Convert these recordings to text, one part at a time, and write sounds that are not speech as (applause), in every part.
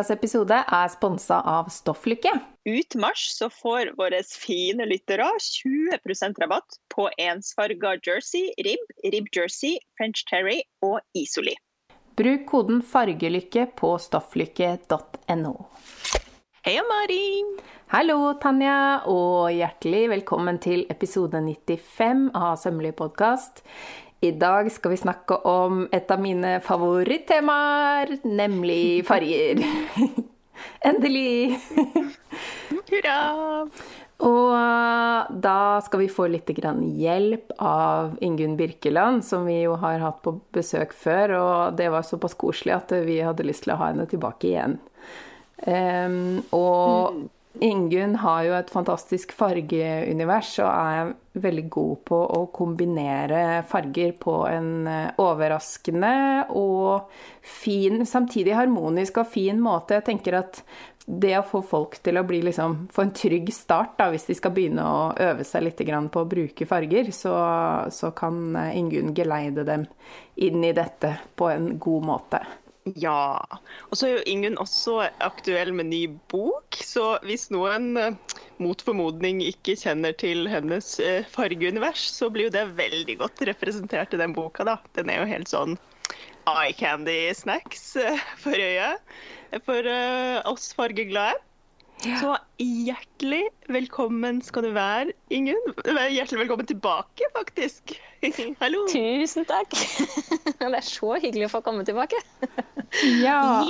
Ukas episode er sponsa av Stofflykke. Ut mars så får våre fine lyttere 20% rabatt på ensfarga jersey, ribb, ribb jersey, french terry og isoli. Bruk koden fargelykke på stofflykke.no. Hei, Mari! Hallo, Tanja, og hjertelig velkommen til episode 95 av Sømmelig podkast. I dag skal vi snakke om et av mine favorittemaer, nemlig farger. (laughs) Endelig! Hurra! Og uh, da skal vi få litt hjelp av Ingunn Birkeland, som vi jo har hatt på besøk før. Og det var såpass koselig at vi hadde lyst til å ha henne tilbake igjen. Um, og mm. Ingunn har jo et fantastisk fargeunivers og er veldig god på å kombinere farger på en eh, overraskende og fin, samtidig harmonisk og fin måte. Jeg tenker at det å få folk til å bli liksom, få en trygg start da, hvis de skal begynne å øve seg litt på å bruke farger, så, så kan eh, Ingunn geleide dem inn i dette på en god måte. Ja. Og så er jo Ingunn også aktuell med ny bok, så hvis noen eh, mot formodning ikke kjenner til hennes eh, fargeunivers, så blir jo det veldig godt representert i den boka, da. Den er jo helt sånn eye candy snacks eh, for øyet for oss fargeglade. Så hjertelig velkommen skal du være, Ingunn. Hjertelig velkommen tilbake, faktisk. (laughs) Hallo. Tusen takk. (laughs) Det er så hyggelig å få komme tilbake. (laughs) Ja.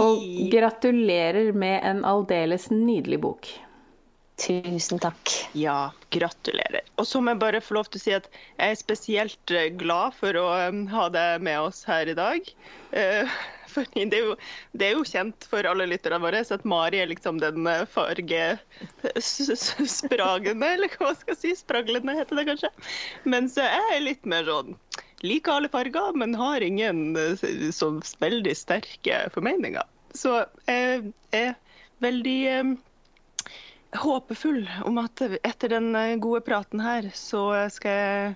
Og gratulerer med en aldeles nydelig bok. Tusen takk. Ja, gratulerer. Og så må jeg bare få lov til å si at jeg er spesielt glad for å um, ha deg med oss her i dag. Uh, (laughs) fordi det er, jo, det er jo kjent for alle lytterne våre at Mari er liksom den eh, fargespragende, eller hva skal jeg si, spraglende heter det kanskje. Mens jeg er litt mer sånn liker alle farger, men har ingen eh, sånn veldig sterke formeninger. Så jeg er veldig eh, håpefull om at etter den gode praten her, så skal jeg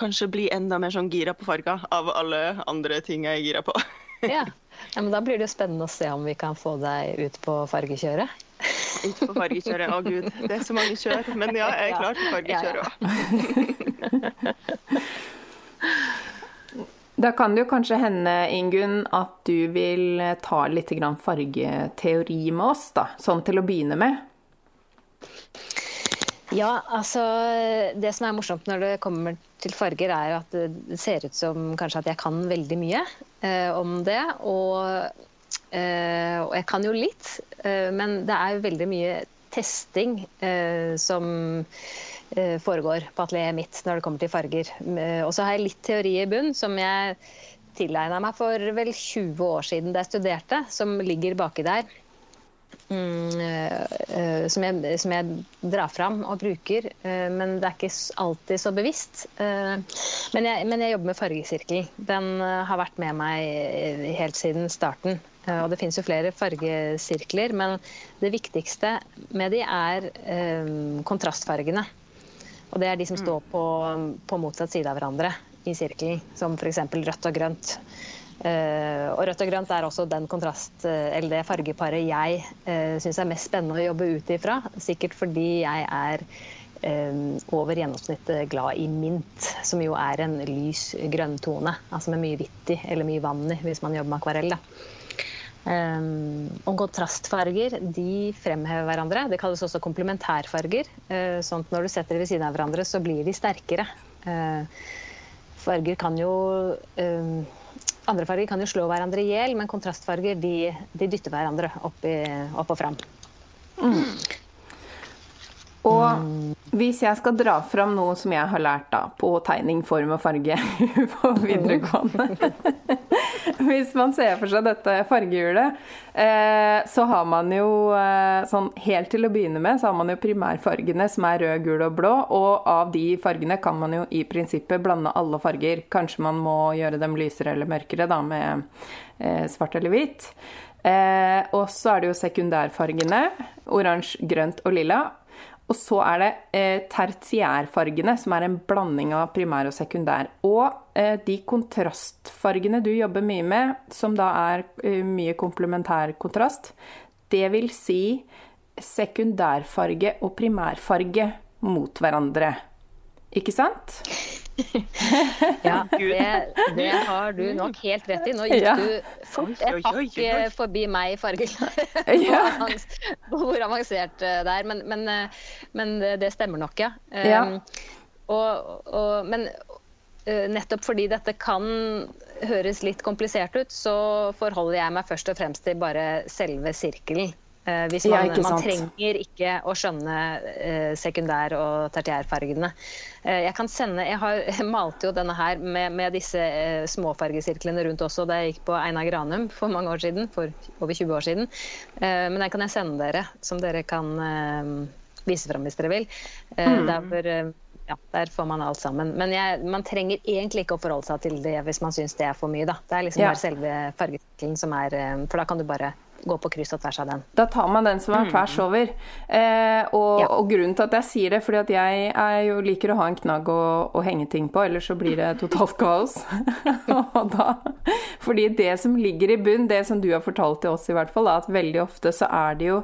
kanskje bli enda mer sånn gira på farger av alle andre ting jeg er gira på. ja. (laughs) Ja, men Da blir det jo spennende å se om vi kan få deg ut på fargekjøret. Ut på fargekjøret, å gud. Det er så mange kjør. Men ja, jeg er klar til fargekjøret òg. Da kan det jo kanskje hende, Ingunn, at du vil ta litt fargeteori med oss, da. Sånn til å begynne med. Ja, altså Det som er morsomt når det kommer til farger, er at det ser ut som kanskje at jeg kan veldig mye eh, om det. Og, eh, og, jeg kan jo litt, eh, men det er veldig mye testing eh, som eh, foregår på atelieret mitt når det kommer til farger. Eh, og så har jeg litt teori i bunn som jeg tilegna meg for vel 20 år siden da jeg studerte, som ligger baki der. Mm, uh, som, jeg, som, jeg, drar fram og bruker, uh, men det er ikke alltid så bevisst. Men, jeg, men, jeg, jobber med Fargesirkel. Den har vært med meg helt siden starten. og det finnes jo flere fargesirkler, men det viktigste med de er kontrastfargene. Og det er de som mm. står på, på motsatt side av hverandre i sirkelen, som f.eks. rødt og grønt. Uh, og rødt og grønt er også den kontrast, uh, eller det fargeparet jeg uh, syns er mest spennende å jobbe ut ifra. Sikkert fordi jeg er uh, over gjennomsnittet glad i mint, som jo er en lys grønntone. Altså med mye hvitt i, eller mye vann i, hvis man jobber med akvarell. Um, og kontrastfarger de fremhever hverandre. Det kalles også komplementærfarger. sånn at når du setter dem ved siden av hverandre, så blir de sterkere. farger kan jo andre farger kan jo slå hverandre i hjel, men kontrastfarger de, de dytter hverandre opp, i, opp og fram. Mm. Og hvis jeg skal dra fram noe som jeg har lært da, på tegning, form og farge (laughs) på videregående (laughs) Hvis man ser for seg dette fargehjulet, eh, så har man jo eh, sånn helt til å begynne med, så har man jo primærfargene som er rød, gul og blå. Og av de fargene kan man jo i prinsippet blande alle farger. Kanskje man må gjøre dem lysere eller mørkere da med eh, svart eller hvit. Eh, og så er det jo sekundærfargene. Oransje, grønt og lilla. Og så er det eh, tertiærfargene, som er en blanding av primær og sekundær. Og eh, de kontrastfargene du jobber mye med, som da er eh, mye komplementær kontrast, det vil si sekundærfarge og primærfarge mot hverandre. Ikke sant? (laughs) ja, det, det, har du nok helt rett i. Nå gikk ja. du fort et hakk eh, forbi meg i ja. (laughs) Hvor avansert eh, det er. Men, men, eh, men, det stemmer nok, ja. ja. Og, og, men nettopp fordi dette kan høres litt komplisert ut, så forholder jeg meg først og fremst til bare selve sirkelen. Uh, hvis man, ja, man, trenger ikke å skjønne uh, sekundær- og tertiærfargene. Uh, jeg kan sende, jeg, har, jeg malte jo denne her med, med disse småfargesirklene rundt også da jeg gikk på Einar Granum for mange år siden, for over 20 år siden. men den kan jeg sende dere, som dere kan vise fram hvis dere vil. Mm. Der, ja, der får man alt sammen. Men jeg, man trenger egentlig ikke å forholde seg til det hvis man syns det er for mye. Da. Det er liksom ja. selve fargesirkelen som er For da kan du bare gå på kryss og tvers av den. Da tar man den som er mm. tvers over. Eh, og, ja. og, grunnen til at jeg sier det, fordi at jeg jo, liker å ha en knagg å, å, henge ting på, ellers så blir det totalt kaos. (laughs) da, fordi det som ligger i bunn, det som du har fortalt til oss i hvert fall, er at veldig ofte så er det jo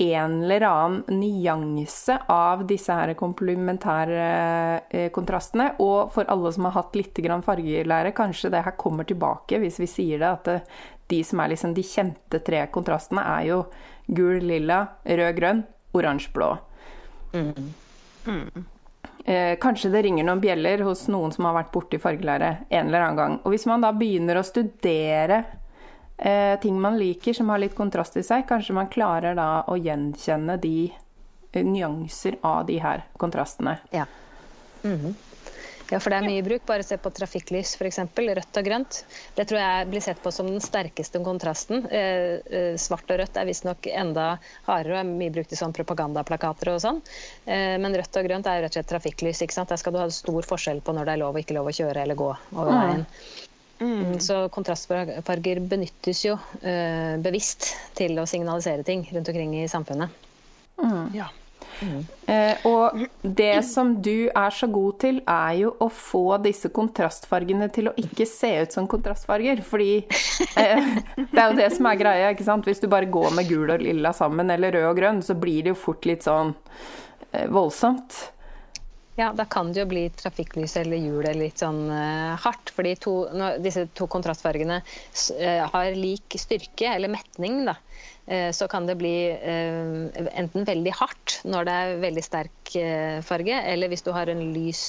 en eller annen nyanse av disse her komplementære eh, kontrastene. Og for alle som har hatt litt fargelære, kanskje det her kommer tilbake hvis vi sier det, at de som er liksom de kjente tre kontrastene, er jo gul, lilla, rød, grønn, oransje, blå. Mm. Mm. Eh, kanskje det ringer noen bjeller hos noen som har vært borti fargelære en eller annen gang. Og hvis man da begynner å studere eh, ting man liker som har litt kontrast i seg, kanskje man klarer da å gjenkjenne de eh, nyanser av de her kontrastene. Ja. Mm -hmm. Ja, for det er mye bruk. Bare se på trafikklys, f.eks. Rødt og grønt. Det tror jeg blir sett på som den sterkeste kontrasten. Eh, eh, svart og rødt er visstnok enda hardere og er mye brukt i sånn propagandaplakater og sånn. Eh, men rødt og grønt er rett og slett trafikklys. ikke sant? Der skal du ha stor forskjell på når det er lov og ikke lov å kjøre eller gå over mm. veien. Mm. Så kontrastfarger benyttes jo uh, bevisst til å signalisere ting rundt omkring i samfunnet. Mm. Ja. Eh, og det som du er så god til, er jo å få disse kontrastfargene til å ikke se ut som kontrastfarger. Fordi eh, det er jo det som er greia, ikke sant. Hvis du bare går med gul og lilla sammen, eller rød og grønn, så blir det jo fort litt sånn eh, voldsomt. Ja, da kan det jo bli trafikklys eller hjul eller litt sånn uh, hardt. fordi to, disse to kontrastfargene uh, har lik styrke, eller metning, da. Eh, så kan det bli eh, enten veldig hardt når det er veldig sterk eh, farge, eller hvis du har en lys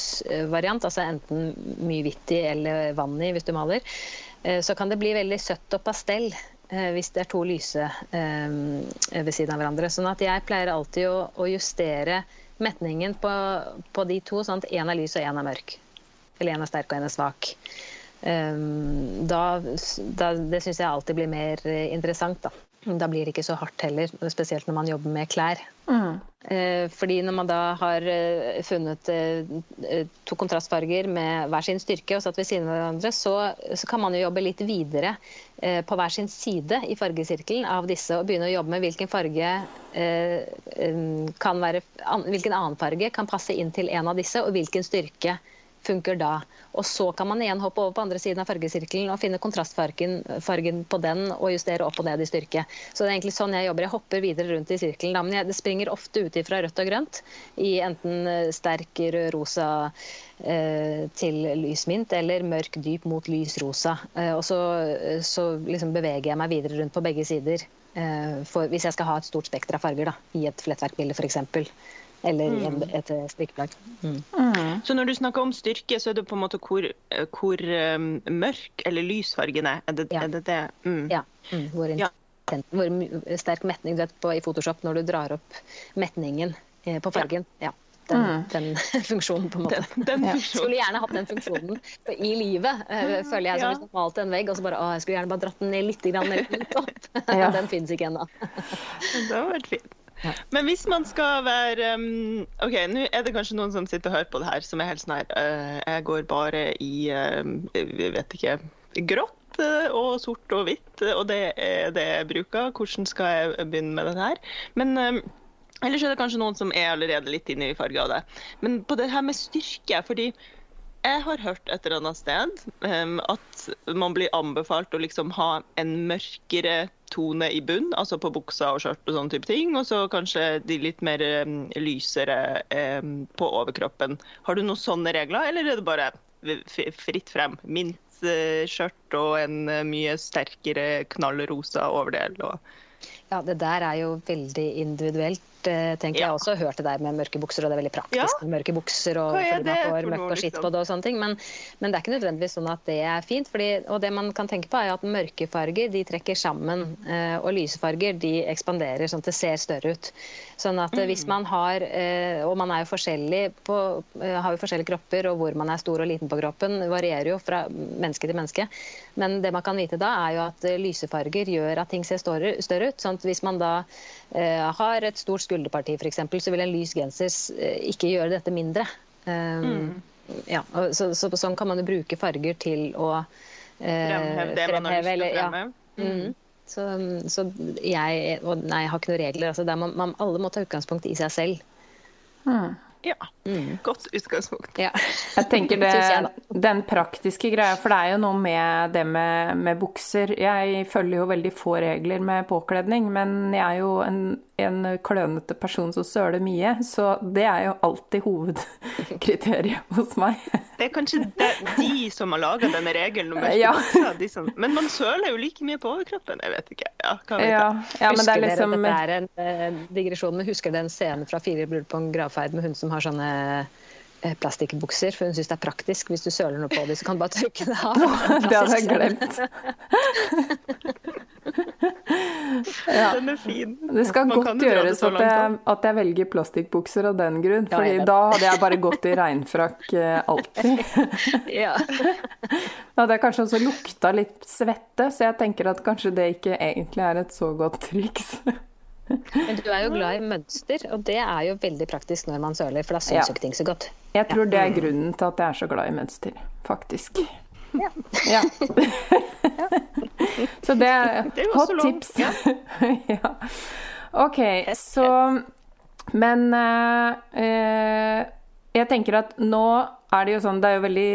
variant, altså enten mye hvitt i eller vann i hvis du maler, så kan det bli veldig søtt og pastell hvis det er to lyse ved siden av hverandre. Sånn at jeg pleier alltid å, justere metningen på, på, de to, sånn at én er lys og én er mørk. Eller én er sterk og én er svak. Da, da, det syns jeg alltid blir mer interessant, da. Da blir det ikke så hardt heller, spesielt når man jobber med klær. Mm. Eh, fordi når man da har eh, funnet eh, to kontrastfarger med hver sin styrke og satt ved siden av hverandre, så, så, kan man jo jobbe litt videre på hver sin side i fargesirkelen av disse og begynne å jobbe med hvilken farge kan være Hvilken annen farge kan passe inn til en av disse, og hvilken styrke funker da. Og så kan man igjen hoppe over på andre siden av fargesirkelen og finne kontrastfargen på den og justere opp og ned i styrke. Så det er egentlig sånn jeg jobber. Jeg hopper videre rundt i sirkelen. Men jeg, det springer ofte ut fra rødt og grønt i enten eh, sterk rød-rosa eh, til lys mint eller mørk dyp mot lys rosa. Eh, og så, så liksom beveger jeg meg videre rundt på begge sider. For, hvis jeg skal ha et stort spekter av farger da, i et flettverkbilde f.eks eller mm. et eh, strikkeplagg. Mm. Mm. Så når du snakker om styrke, så er det på en måte hvor, eh, hvor um, mørk eller lysfargen er? Er det ja. Er det, det? Mm. Ja. Mm. Hvor, ja. hvor, sterk metning du vet på i Photoshop når du drar opp metningen eh, på fargen. Ja. Den, mm. den, (laughs) funksjonen, på en måte. Den, den ja. Skulle gjerne hatt den funksjonen i livet, føler jeg. Som hvis du malte en vegg og så bare Å, jeg skulle gjerne bare dratt den ned litt, grann, litt opp. (laughs) (laughs) Den fins ikke ennå. det hadde vært fint. Men hvis man skal være um, OK, nå er det kanskje noen som sitter og hører på det her, som er helt sånn her uh, Jeg går bare i uh, vet ikke grått uh, og sort og hvitt, og det er det jeg bruker. Hvordan skal jeg begynne med det her? Men um, Ellers er det kanskje noen som er allerede litt inne i farge av det. Men på det her med styrke, fordi jeg har hørt et eller annet sted um, at man blir anbefalt å liksom ha en mørkere tone i bunn, altså på buksa og skjørt og sånne type ting, og så kanskje de litt mer um, lysere um, på overkroppen. Har du noen sånne regler, eller er det bare fritt frem? Mint uh, skjørt og en uh, mye sterkere knallrosa overdel? og ja, det der er jo veldig individuelt. Eh, tenker ja. Jeg også hørt det der med mørke bukser, og det er veldig praktisk ja. med mørke bukser. og fordi man får møkk og skitt liksom? på det og sånne ting. Men, men, det er ikke nødvendigvis sånn at det er fint. Fordi, og det man kan tenke på er at mørke farger de trekker sammen, eh, og lyse farger de ekspanderer sånn at det ser større ut. Sånn at mm. hvis man har Og man er jo forskjellig på, har jo forskjellige kropper, og hvor man er stor og liten på kroppen varierer jo fra menneske til menneske. Men det man kan vite da, er jo at lyse farger gjør at ting ser større, større ut. sånn at Hvis man da eh, har et stort skulderparti f.eks., så vil en lys genser eh, ikke gjøre dette mindre. Um, mm. ja, så, så, sånn kan man jo bruke farger til å eh, fremheve det man har lyst til å fremheve. Ja. Mm. Så, så, jeg og nei, jeg har ikke noen regler. Altså, man, man, alle må ta utgangspunkt i seg selv. Mm. Ja. Mm. Godt utgangspunkt. Ja. jeg tenker (laughs) det, den praktiske greia, for det er jo noe med det med, med, bukser. Jeg følger jo veldig få regler med påkledning, men jeg er jo en, en klønete person som søler mye, så det er jo alltid hovedkriteriet (laughs) hos meg. Det er kanskje de, de som har laga denne regelen om ja. bukser. Som, men man søler jo like mye på overkroppen, jeg vet ikke. Ja, vet ja, ja men det er liksom Dere, dette er en uh, digresjon, men husker dere en scene fra 'Fire bryllup på en gravferd' med hun som har sånne eh, plastikkbukser, for hun syns det er praktisk. Hvis du søler noe på dem, så kan du bare trykke det av. (laughs) det hadde jeg glemt. (laughs) ja. Den er fin. Det skal Man godt gjøres at jeg, at jeg, velger plastikkbukser av den grunn, for ja, da hadde jeg bare gått i regnfrakk eh, alltid. (laughs) ja. (laughs) Da hadde jeg kanskje også lukta litt svette, så jeg tenker at kanskje det ikke egentlig er et så godt triks. (laughs) Men du er jo glad i mønster, og det er jo veldig praktisk når man søler, for da syns jo ikke ting så godt. Jeg tror det er grunnen til at jeg er så glad i mønster, faktisk. Ja. ja. (laughs) så det er hot tips. (laughs) ja. OK, så Men uh, jeg tenker at nå er det jo sånn Det er jo veldig,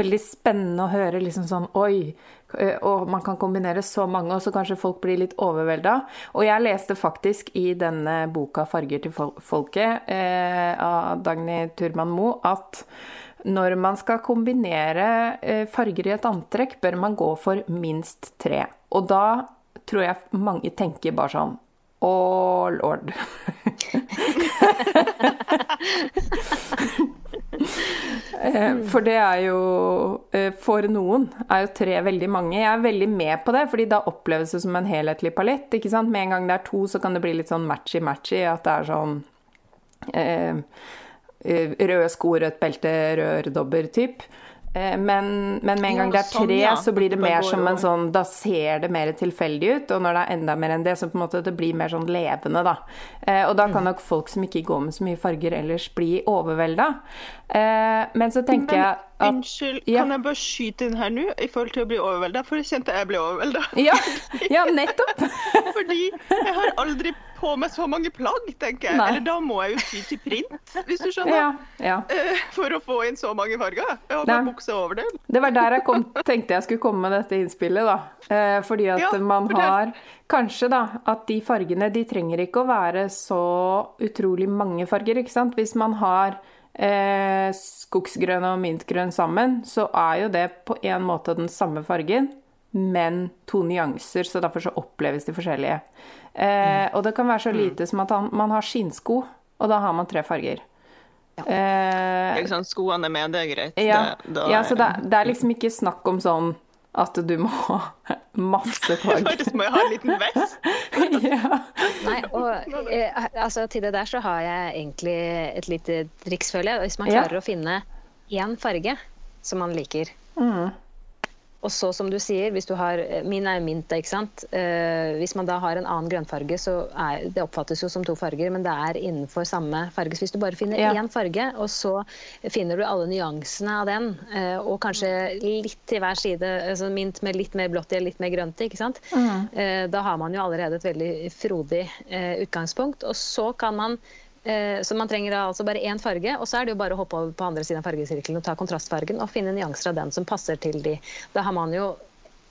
veldig spennende å høre liksom sånn Oi, Eh, og man kan kombinere så mange, og så kanskje folk blir litt overvelda. Og jeg leste faktisk i denne boka 'Farger til folket' eh, av Dagny Turman Moe at når man skal kombinere eh, farger i et antrekk, bør man gå for minst tre. Og da tror jeg mange tenker bare sånn Å, lord. (laughs) Eh, for det er jo eh, For noen er jo tre veldig mange. Jeg er veldig med på det, fordi da oppleves det som en helhetlig palett. ikke sant? Med en gang det er to, så kan det bli litt sånn matchy-matchy. At det er sånn eh, røde sko, rødt belte, rød øredobber-typ. Eh, men, men, med en gang det er sånn, tre, så blir det mer som en sånn Da ser det mer tilfeldig ut. Og når det er enda mer enn det, så på en måte det blir mer sånn levende, da. Eh, og da kan mm. nok folk som ikke går med så mye farger ellers, bli overvelda. Eh, men så tenker jeg at Unnskyld, ja. kan jeg bare skyte inn her nå i forhold til å bli overvelda? For jeg kjente jeg ble overvelda. (laughs) Ja, (laughs) ja, nettopp. (laughs) Fordi jeg har aldri på meg så mange plagg, tenker jeg. Nei. Eller da må jeg jo ty til print, hvis du skjønner. Ja, ja. Uh, for å få inn så mange farger. Jeg har bare bukse over det. Det var der jeg kom, tenkte jeg skulle komme med dette innspillet, da. Uh, fordi at ja, man har Kanskje da, at de fargene de trenger ikke å være så utrolig mange farger, ikke sant. Hvis man har uh, skogsgrønn og mintgrønn sammen, så er jo det på en måte den samme fargen men to nyanser, så derfor så oppleves de forskjellige. Eh, og det kan være så mm. lite som at man har skinnsko, og da har man tre farger. Ja. Eh, ikke sant, skoene er med, det er greit. Ja, det, ja så det, det, er liksom ikke snakk om sånn at du må ha masse (laughs) plagg. Faktisk må jeg ha en liten vest. (laughs) ja. Nei, og eh, altså, til det der så har jeg egentlig et lite triks, føler jeg. Hvis man klarer ja. å finne én farge som man liker, mm Og så som du sier, hvis du har Min er mint, ikke sant. Eh, hvis man da har en annen grønnfarge, så er det oppfattes jo som to farger, men det er innenfor samme farge. Så hvis du bare finner Ja. én farge, og så finner du alle nyansene av den, eh, og kanskje litt til hver side, altså mint med litt mer blått i og litt mer grønt i, ikke sant. Eh, Da har man jo allerede et veldig frodig eh, utgangspunkt. Og så kan man eh, så man trenger altså bare én farge, og så er det jo bare å hoppe over på andre siden av fargesirkelen og ta kontrastfargen og finne nyanser av den som passer til de. Da har man jo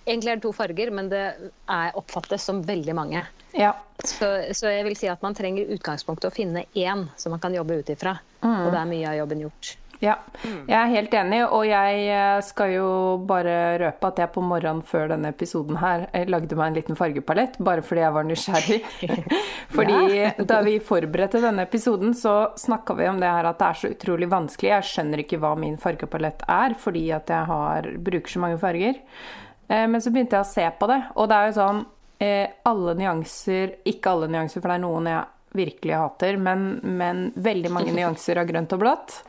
Egentlig er det to farger, men det er, oppfattes som veldig mange. Ja. Så, så jeg vil si at man trenger utgangspunktet å finne én som man kan jobbe ut ifra. Og da er mye av jobben gjort. Ja, jeg er helt enig, og jeg eh, skal jo bare røpe at jeg på morgenen før denne episoden her eh, lagde meg en liten fargepalett, bare fordi jeg var nysgjerrig. (laughs) fordi da vi forberedte denne episoden, så snakka vi om det her at det er så utrolig vanskelig. Jeg skjønner ikke hva min fargepalett er, fordi at jeg har, bruker så mange farger. Eh, Men så begynte jeg å se på det, og det er jo sånn alle nyanser Ikke alle nyanser, for det er noen jeg virkelig hater, men, men veldig mange (laughs) nyanser av grønt og blått.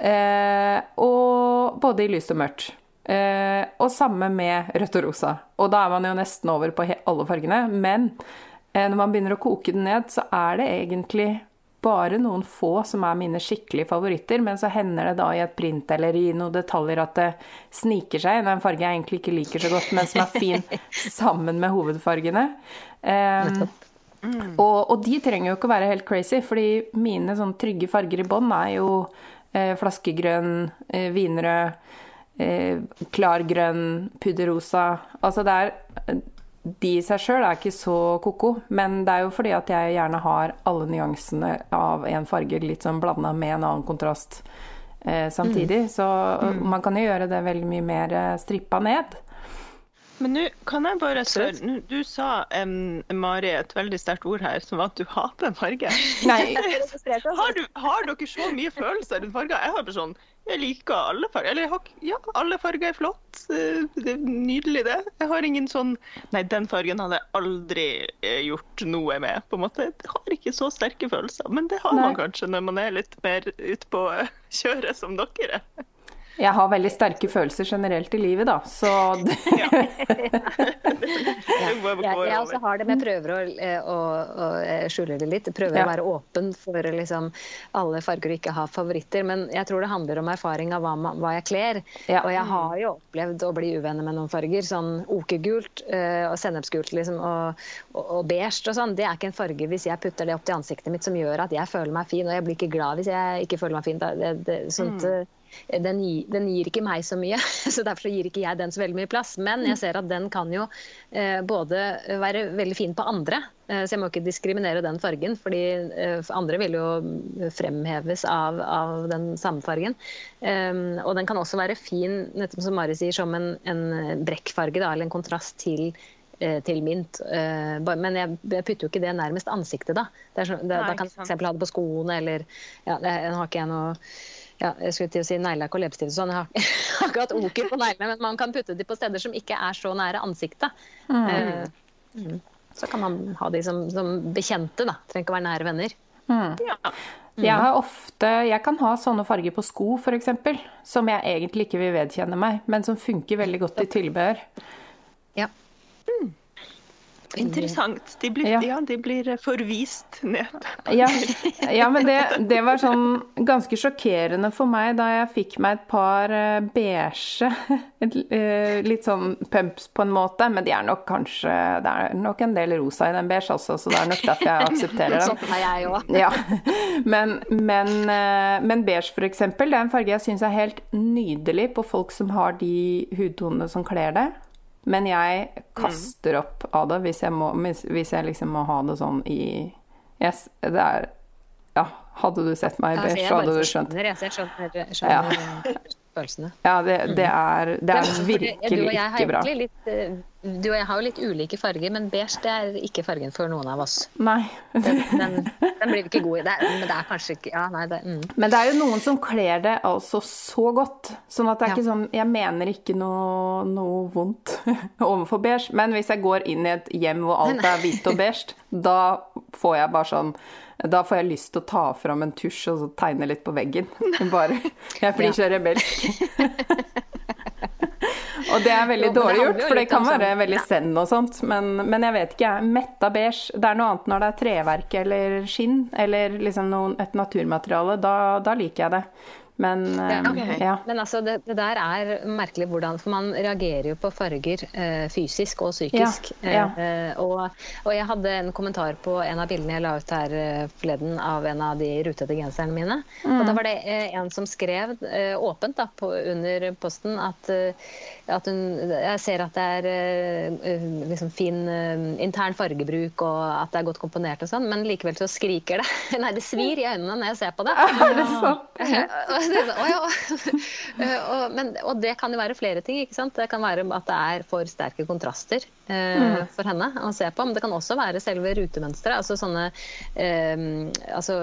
Eh, og både i lyst og mørkt. Eh, og samme med rødt og rosa. Og da er man jo nesten over på alle fargene. Men eh, når man begynner å koke den ned, så er det egentlig bare noen få som er mine skikkelige favoritter, men så hender det da i et print eller i noen detaljer at det sniker seg inn en farge jeg egentlig ikke liker så godt, men som er fin (laughs) sammen med hovedfargene. Um, og, og de trenger jo ikke å være helt crazy, fordi mine sånn trygge farger i bånn er jo flaskegrønn, eh, vinrød, eh, klargrønn, pudderrosa. Altså det er De i seg sjøl er ikke så ko-ko, men det er jo fordi at jeg gjerne har alle nyansene av en farge litt sånn blanda med en annen kontrast eh, samtidig. Så man kan jo gjøre det veldig mye mer eh, strippa ned. Men nå kan jeg bare spørre Du sa, um, Mari, et veldig sterkt ord her, som var at du hater farge. (laughs) Nei, (laughs) Har, du, har dere så mye følelser rundt farger? Jeg har bare sånn Jeg liker alle farger. Eller ja, alle farger er flott. Eh, Det er nydelig, det. Jeg har ingen sånn Nei, den fargen hadde jeg aldri eh, gjort noe med. på en måte. Jeg har ikke så sterke følelser. Men det har Nei. man kanskje når man er litt mer ute på eh, kjøret som dere er. Jeg har veldig sterke følelser generelt i livet, da, så (laughs) det, (laughs) Det Jeg, jeg også har det, men jeg prøver å, eh, å, å eh, skjule det litt. Prøver Ja. å være åpen for liksom, alle farger og ikke ha favoritter. Men jeg tror det handler om erfaring av hva, hva jeg kler. Ja. Og jeg har jo opplevd å bli uvenner med noen farger. Sånn okegult eh, og sennepsgult liksom, og, og, og beige og sånn. Det er ikke en farge hvis jeg putter det opp til ansiktet mitt som gjør at jeg føler meg fin. Og jeg blir ikke glad hvis jeg ikke føler meg fin. Da- Det, det, sånt, eh, den, den gir ikke meg så mye, (laughs) så derfor gir ikke jeg den så veldig mye plass. Men jeg ser at den kan jo eh, både være veldig fin på andre, eh, så jeg må ikke diskriminere den fargen. fordi eh, andre vil jo fremheves av, av den samme fargen. Og den kan også være fin, nettopp som Mari sier, som en, en brekkfarge, da, eller en kontrast til til mint. Eh, Men jeg putter jo ikke det nærmest ansiktet, da. Det er så, det, Nei, da kan jeg f.eks. ha det på skoene, eller ja, det, Nå har ikke jeg noe ja, jeg skulle til å si neglelakk og leppestift sånn. Jeg har, (laughs) ikke hatt oker på neglene, men man kan putte de på steder som ikke er så nære ansiktet. Mm. mm. Så kan man ha de som, som bekjente, da. Trenger ikke å være nære venner. Ja. Jeg har ofte Jeg kan ha sånne farger på sko, f.eks., som jeg egentlig ikke vil vedkjenne meg, men som funker veldig godt i tilbehør. Ja. Interessant. De blir, Ja. ja. de blir forvist ned. (laughs) Ja, ja men det, det var sånn ganske sjokkerende for meg da jeg fikk meg et par eh, beige (laughs) eh, Litt sånn pumps på en måte, men de er nok kanskje Det er nok en del rosa i den beige også, så det er nok derfor jeg aksepterer (laughs) dem. Sånn er jeg òg. Ja, men, men, eh, men beige for eksempel, det er en farge jeg syns er helt nydelig på folk som har de hudtonene som kler det. Men jeg kaster opp av det hvis jeg, må, hvis hvis jeg liksom må ha det sånn i yes, Det er Ja, hadde du sett meg i beige, så hadde du skjønt. Jeg, skjønner, jeg skjønner, jeg (laughs) skjønner følelsene. Ja, det, det er, det er (laughs) virkelig og jeg har ikke bra. egentlig Litt, eh, du og jeg har jo litt ulike farger, men beige det er ikke fargen for noen av oss. Nei. Den, den, den blir vi ikke gode i. Det er, men det er kanskje ikke Ja, nei, det mm. Men det er jo noen som kler det altså så godt. Sånn at det er Ja. ikke sånn Jeg mener ikke noe, noe vondt (laughs) overfor beige, men hvis jeg går inn i et hjem hvor alt er hvitt og beige, da får jeg bare sånn da får jeg lyst til å ta fram en tusj og så tegne litt på veggen. (laughs) Bare, jeg blir så rebelsk. (laughs) Og det er veldig Jo, dårlig gjort, for det kan være sånn- veldig zen og sånt. Men, men jeg vet ikke, jeg. Metta beige, det er noe annet når det er treverk eller skinn, eller liksom noen, et naturmateriale. Da, da liker jeg det. Men eh, ok. ja. Men altså, det, det der er merkelig hvordan For man reagerer jo på farger eh, fysisk og psykisk. Ja, ja. Eh, og, og jeg hadde en kommentar på en av bildene jeg la ut her eh, forleden av en av de rutete genserne mine. Og da var det eh, en som skrev eh, åpent da, på, under posten at, at hun Jeg ser at det er liksom fin intern fargebruk og at det er godt komponert og sånn, men likevel så skriker det. (laughs) Nei, det svir i øynene når jeg ser på det. (laughs) Ja, det? Er (laughs) (laughs) «Å ja». (laughs) Eh, og, men, og det kan jo være flere ting. ikke sant? Det kan være at det er for sterke kontraster eh, for henne å se på. Men det kan også være selve rutemønsteret. Altså sånne eh, altså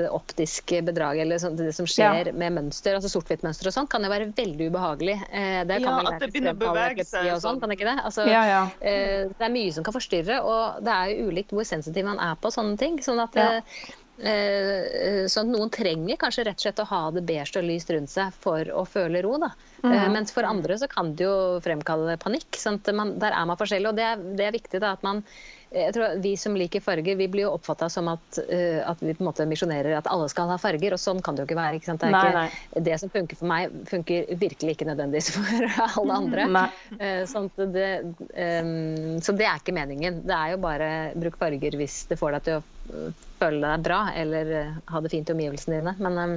det optiske bedraget eller sånt, det som skjer med mønster, altså sort-hvitt-mønster og sånn, kan jo være veldig ubehagelig. Eh, det kan Ja, vel at det begynner å bevege seg og sånn, sånn. kan det ikke det? Altså, Ja, ja. eh, det er mye som kan forstyrre, og det er jo ulikt hvor sensitiv man er på sånne ting. sånn at Ja. Eh, sånn at noen trenger kanskje rett og slett å ha det beige og lyst rundt seg for å føle ro. Da. Eh, mens for andre så kan det jo fremkalle panikk. Sånn man, der er man forskjellig. Og det er, det er viktig da, at man jeg tror Vi som liker farger, vi blir jo oppfatta som at, eh, at vi på en måte misjonerer at alle skal ha farger, og sånn kan det jo ikke være. Ikke sant? Det, er Nei, ikke, nei. det som funker for meg, funker virkelig ikke nødvendigvis (laughs) for alle andre. Eh, Sånn det, um, så det er ikke meningen. Det er jo bare bruk farger hvis det får deg til å føle deg bra eller ha det fint i omgivelsene dine. Men um,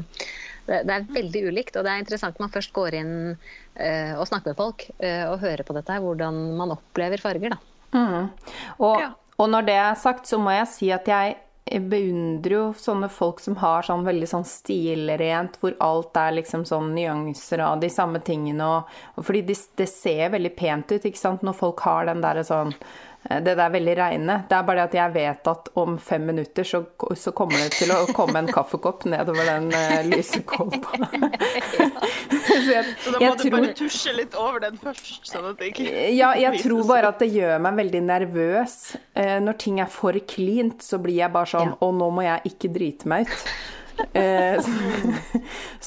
det, det er veldig ulikt, og det er interessant når man først går inn uh, og snakker med folk uh, og hører på dette, hvordan man opplever farger. da. Mm. Og, Ja. og når det er sagt, så må jeg si at jeg beundrer jo sånne folk som har sånn veldig sånn stilrent, hvor alt er liksom sånn nyanser av de samme tingene, og, og fordi det, det ser veldig pent ut, ikke sant, når folk har den derre sånn det der veldig reine. Det er bare det at jeg vet at om fem minutter så, så kommer det til å komme en kaffekopp nedover den uh, lyse kåpa. så jeg, Så da må jeg du tror bare tusje litt over den først. sånn at det ikke ja, jeg tror bare at det gjør meg veldig nervøs. Uh, når ting er for cleant, så blir jeg bare sånn Ja. oh, nå må jeg ikke drite meg ut. Eh,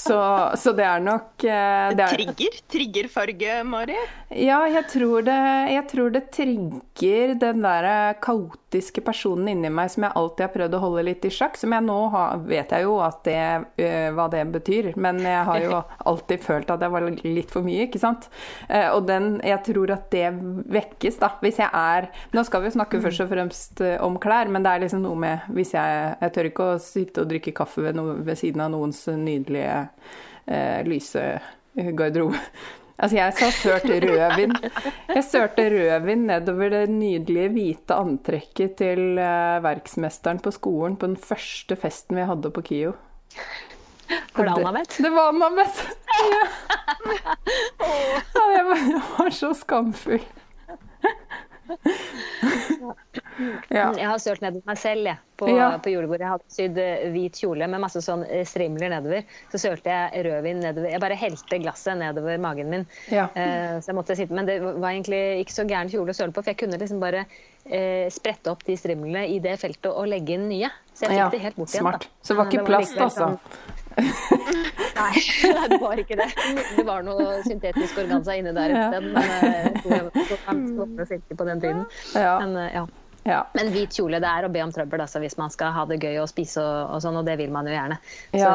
så, så det er nok eh, det er, Trigger? Triggerfarge, Mari? Ja, jeg tror det, jeg tror det trigger den der kaotiske personen inni meg som jeg alltid har prøvd å holde litt i sjakk. Som jeg nå har, vet jeg jo at det, øh, hva det betyr, men jeg har jo (laughs) alltid følt at jeg var litt for mye, ikke sant. Eh, og den, jeg tror at det vekkes, da. Hvis jeg er Nå skal vi jo snakke først og fremst eh, om klær, men det er liksom noe med Hvis jeg Jeg tør ikke å sitte og drikke kaffe ved, noe, ved siden av noens nydelige eh, lyse garderobe. Altså, jeg sa sørt rødvin. Jeg sørte rødvin nedover det nydelige hvite antrekket til eh, verksmesteren på skolen på den første festen vi hadde på KIO. Var det Anna-Beth? Det var Anna-Beth. Ja. (laughs) Ja, jeg var, jeg var så skamfull. Ja. Jeg har sølt nedover meg selv jeg, på, Ja. på julebordet. Jeg hadde sydd eh, hvit kjole med masse sånn eh, strimler nedover. Så sølte jeg rødvin nedover. Jeg bare helte glasset nedover magen min. Ja. Uh, så jeg måtte sitte, Men det var egentlig ikke så gæren kjole å søle på, for jeg kunne liksom bare uh, sprette opp de strimlene i det feltet og legge inn nye. Så jeg fikk det helt bort igjen. smart. Da. Så det var ikke Men plast, altså? sånn- Nei, det var ikke det. Det var noe syntetisk organza inne der et sted. Men eh, jeg tror jeg silke på den tiden. Ja. Men, eh, ja. Ja. Men hvit kjole det er å be om trøbbel altså, hvis man skal ha det gøy og spise og, og sånn, og det vil man jo gjerne. Ja.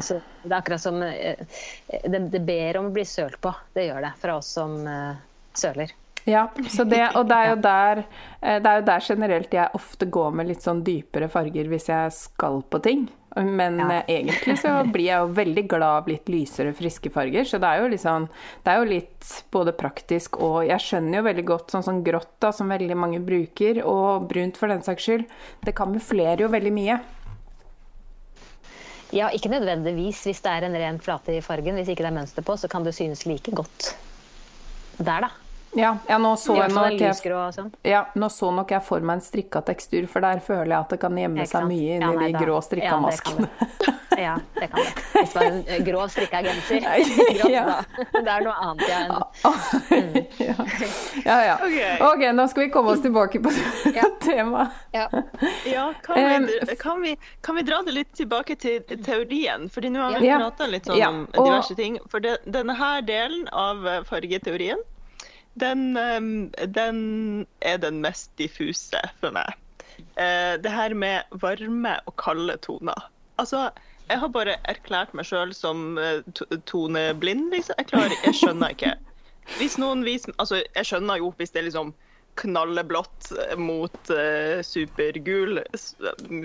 Så, så det er akkurat som eh, det, det ber om å bli sølt på. Det gjør det fra oss som uh, søler. Ja, så det, og det er, jo (laughs) der, eh, det er jo der generelt jeg ofte går med litt sånn dypere farger hvis jeg skal på ting. Men Ja. eh, egentlig så (laughs) blir jeg jo veldig glad av litt lysere, friske farger. Så det er jo liksom Det er jo litt både praktisk og Jeg skjønner jo veldig godt sånn som grått, da, som veldig mange bruker, og brunt for den saks skyld. Det kamuflerer jo veldig mye. Ja, ikke nødvendigvis hvis det er en ren flate i fargen. Hvis ikke det er mønster på, så kan det synes like godt der, da. Ja, ja nå så jeg nok jeg, sånn. ja, nå så nok jeg for meg en strikka tekstur, for der føler jeg at det kan gjemme seg mye Ja, inni nei, de grå ja, strikka det kan maskene. det. (laughs) Ja, det kan det. Hvis det var en eh, grov strikka genser. (laughs) (laughs) Ja. Det er noe annet ja, enn ja. ja, ja. Ok. Ok, nå skal vi komme oss tilbake på Ja. temaet. ja. Ja, kan vi, kan, vi, kan vi dra det litt tilbake til teorien? Fordi nå har vi Ja. prata litt sånn Ja, om diverse ting. For det, denne her delen av eh, fargeteorien den, den er den mest diffuse for meg. Eh, det her med varme og kalde toner. Altså, jeg har bare erklært meg sjøl som eh, toneblind, liksom. Jeg klarer Jeg skjønner ikke. Hvis noen viser Altså, jeg skjønner jo hvis det er liksom knalleblått mot uh, supergul,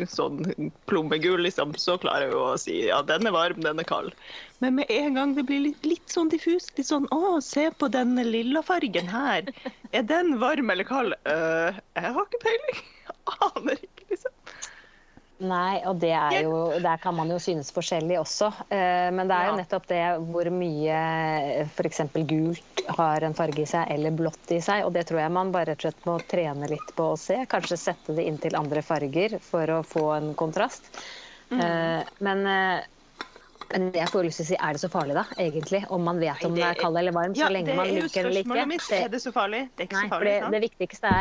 sånn plommegul, liksom, så klarer jeg å si ja, den er varm, den er kald. Men med en gang det blir litt, litt sånn diffust, litt sånn å, se på denne lilla fargen her. Er den varm eller kald? Uh, jeg har ikke peiling. (laughs) Aner ikke, liksom. Nei, og det er jo, der kan man jo synes forskjellig også. Eh, men det er jo nettopp det hvor mye f.eks. gult har en farge i seg, eller blått i seg. Og det tror jeg man bare rett må trene litt på å se. Kanskje sette det inn til andre farger for å få en kontrast. Mm. Eh, men, eh, men jeg får lyst til å si, er det så farlig da, egentlig? Om man vet om det er kald eller varm, så ja, lenge man liker det eller ikke. Mitt. Er det så farlig? Det er ikke Nei, så farlig. Det, det viktigste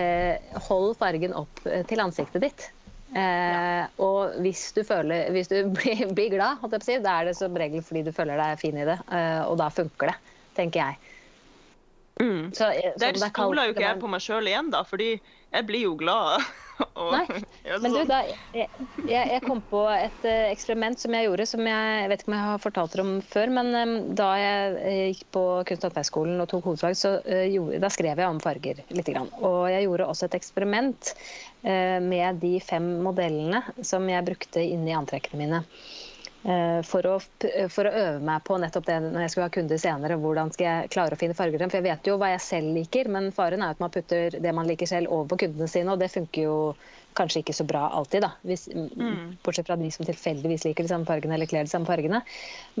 er hold fargen opp til ansiktet ditt. Eh, og hvis du, føler, hvis du (laughs) blir, blir glad, si, da er det som regel fordi du føler deg fin i det. Eh, og da funker det, tenker jeg. Mm. Så, eh, så Der stoler jo ikke jeg på meg sjøl igjen, da, fordi jeg blir jo glad. (laughs) Nei, (laughs) men du, sånn. da, jeg, jeg, kom på et uh, eksperiment som jeg gjorde, som jeg, jeg, vet ikke om jeg har fortalt dere om før. Men um, da jeg gikk på Kunst- og håndverksskolen og tok hovedfag, så uh, gjorde, da skrev jeg om farger litt. Grann. Og jeg gjorde også et eksperiment uh, med de fem modellene som jeg brukte inni antrekkene mine. Eh, for å, for å, øve meg på nettopp det når jeg skulle ha kunder senere. Hvordan skal jeg klare å finne farger? For jeg vet jo hva jeg selv liker, men faren er at man putter det man liker selv over på kundene sine, og det funker jo kanskje ikke så bra alltid, da. Hvis, mm. Bortsett fra de som tilfeldigvis liker de samme fargene eller kler de samme fargene.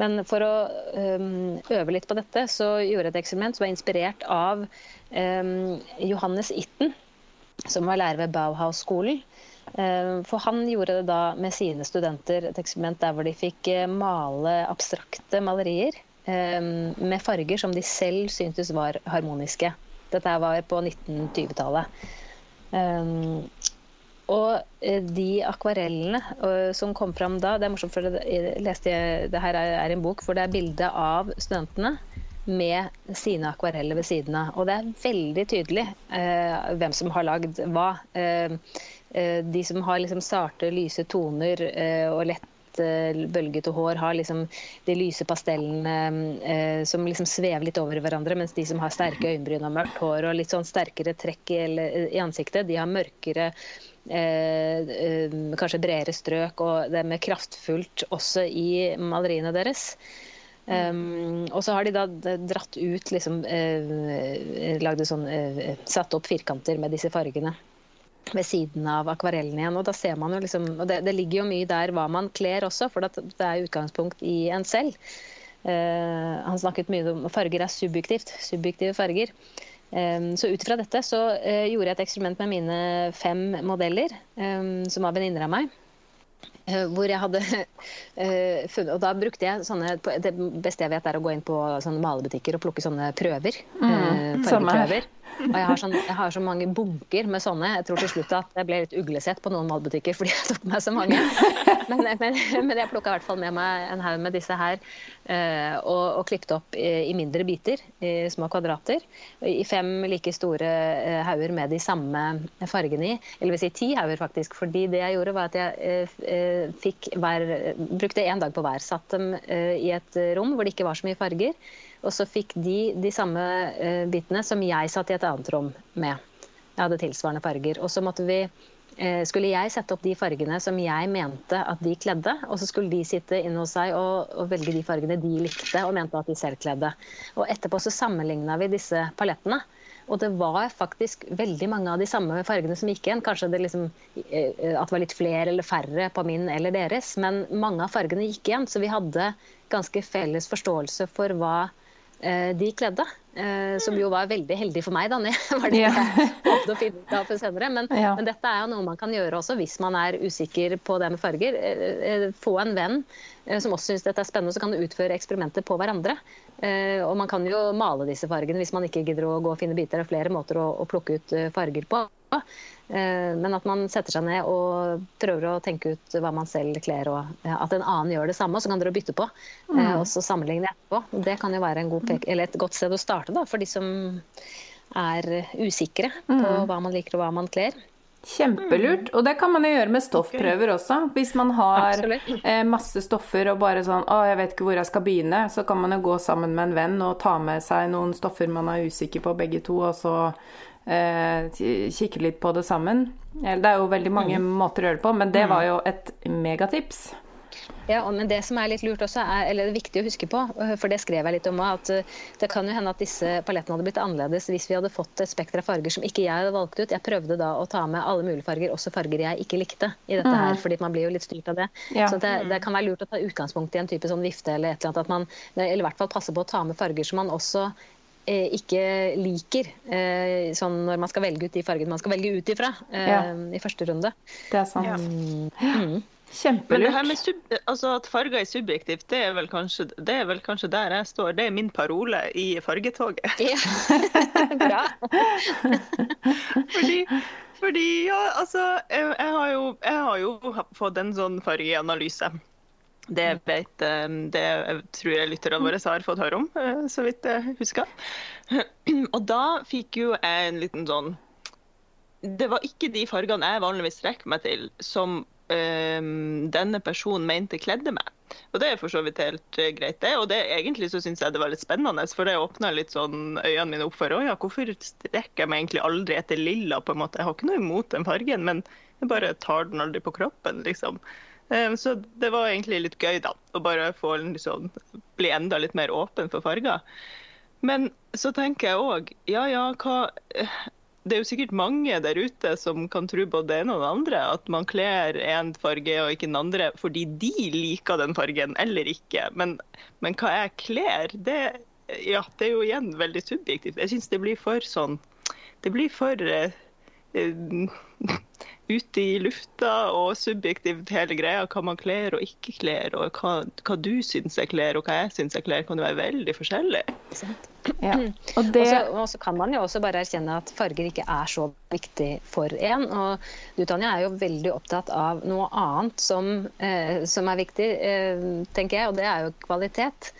Men for å um, øve litt på dette, så gjorde jeg et eksperiment som var inspirert av um, Johannes Itten, som var lærer ved Bauhaus-skolen. Eh, for han gjorde det da med sine studenter, et eksperiment der hvor de fikk eh, male abstrakte malerier eh, med farger som de selv syntes var harmoniske. Dette var på 1920-tallet. Og de akvarellene som kom fram da Det er morsomt, for jeg leste det her er en bok hvor det er bilde av studentene med sine akvareller ved siden av. Og det er veldig tydelig hvem som har lagd hva. Eh, Eh, de som har liksom sarte, lyse toner eh, og lett eh, bølgete hår, har liksom de lyse pastellene som liksom svever litt over hverandre, mens de som har sterke øyenbryn og mørkt hår og litt sånn sterkere trekk i, i ansiktet, de har mørkere eh, kanskje bredere strøk, og det er kraftfullt også i maleriene deres. Um, og så har de da dratt ut liksom, eh, lagde sånn, Satt opp firkanter med disse fargene ved siden av akvarellen igjen. og da ser man jo liksom, og det, det, ligger jo mye der hva man kler også, for det er utgangspunkt i en selv. Uh, han snakket mye om farger er subjektivt. Subjektive farger. Um, så ut fra dette så uh, gjorde jeg et eksperiment med mine fem modeller, um, som var venninner av meg. Uh, hvor jeg hadde (laughs) funnet Og da brukte jeg sånne Det beste jeg vet, er å gå inn på sånne malebutikker og plukke sånne prøver. Mm, fargeprøver. Og jeg har, sånn, jeg har, så mange bunker med sånne. Jeg tror til slutt at jeg ble litt uglesett på noen matbutikker fordi jeg tok med så mange. Men, men, men jeg plukka i hvert fall med meg en haug med disse her og, og klippet opp i, mindre biter, i små kvadrater. I fem like store uh, hauger med de samme fargene i. Eller vil si ti hauger, faktisk. Fordi det jeg gjorde, var at jeg uh, fikk hver, brukte én dag på hver. Satt dem i et rom hvor det ikke var så mye farger. Og så fikk de de samme bitene som jeg satt i et annet rom med. Jeg hadde tilsvarende farger. Og så måtte vi skulle jeg sette opp de fargene som jeg mente at de kledde. Og så skulle de sitte inne hos seg og, og velge de fargene de likte og mente at de selv kledde. Og etterpå så sammenligna vi disse palettene. Og det var faktisk veldig mange av de samme fargene som gikk igjen. Kanskje det, liksom, eh, at det var litt flere eller færre på min eller deres, men mange av fargene gikk igjen. Så vi hadde ganske felles forståelse for hva Eh, de kledde. Eh, som jo var veldig heldig for meg, da. (laughs) var det jeg håpet å finne ut av for senere. Men, ja. men, dette er jo noe man kan gjøre også hvis man er usikker på det med farger. Eh, få en venn som også syns dette er spennende, så kan du utføre eksperimenter på hverandre. Og man kan jo male disse fargene hvis man ikke gidder å gå og finne biter. Det er flere måter å, å plukke ut farger på. Eh, men at man setter seg ned og prøver å tenke ut hva man selv kler, og at en annen gjør det samme, så kan dere bytte på. Mm. Og så sammenligne etterpå. Det kan jo være et godt sted å starte da, for de som er usikre på mm. hva man liker og hva man kler. Kjempelurt. Og det kan man jo gjøre med stoffprøver også. Hvis man har eh, masse stoffer og bare sånn 'Å, jeg vet ikke hvor jeg skal begynne', så kan man jo gå sammen med en venn og ta med seg noen stoffer man er usikker på begge to, og så eh, kikke litt på det sammen. Det er jo veldig mange mm. måter å gjøre det på, men det var jo et megatips. Ja, men det som er litt lurt også, er, eller det er viktig å huske på, øh, for det skrev jeg litt om at det kan jo hende at disse palettene hadde blitt annerledes hvis vi hadde fått et spekter av farger som ikke jeg hadde valgt ut. Jeg prøvde da å ta med alle mulige farger, også farger jeg ikke likte i dette her, mm. fordi man blir jo litt styrt av det. Ja. Så det, det, kan være lurt å ta utgangspunkt i en type sånn vifte eller et eller annet, at man, eller i hvert fall passe på å ta med farger som man også eh, ikke liker, eh, sånn når man skal velge ut de fargene man skal velge ut ifra eh, ja. i første runde. Det er sant. Ja. Mm. Kjempelurt. Men det her med sub, altså at farger er subjektivt, det er, kanskje, det er, vel kanskje, der jeg står. Det er min parole i fargetoget. Ja, (laughs) bra. fordi, fordi, ja, altså jeg, jeg, har jo, jeg, har jo, fått en sånn fargeanalyse. Det vet det jeg tror jeg lytterne våre har fått høre om, eh, så vidt jeg husker. (clears throat) Og da fikk jo jeg en liten sånn Det var ikke de fargene jeg vanligvis strekker meg til, som um, denne personen mente kledde meg. Og det er for så vidt helt greit, det. Og det, egentlig så syns jeg det var litt spennende, for det åpna litt sånn øynene mine opp for å ja, hvorfor strekker jeg meg egentlig aldri etter lilla, på en måte. Jeg har ikke noe imot den fargen, men jeg bare tar den aldri på kroppen, liksom. Um, så det var egentlig litt gøy, da. Å bare få liksom, bli enda litt mer åpen for farger. Men så tenker jeg òg, ja ja, hva det er jo sikkert mange der ute som kan tro både det ene og det andre. At man kler én farge og ikke den andre fordi de liker den fargen eller ikke. Men, men hva jeg kler, det, ja, det er jo igjen veldig subjektivt. Jeg syns det blir for sånn Det blir for uh, ute i lufta og subjektivt hele greia. Hva man kler og ikke kler, og hva, hva du syns jeg kler og hva jeg syns jeg kler, kan jo være veldig forskjellig. Ja. Og det... så kan man jo også bare erkjenne at farger ikke er så viktig for en. Og du Tanja er jo veldig opptatt av noe annet som, eh, som er viktig, eh, tenker jeg, og det er jo kvalitet.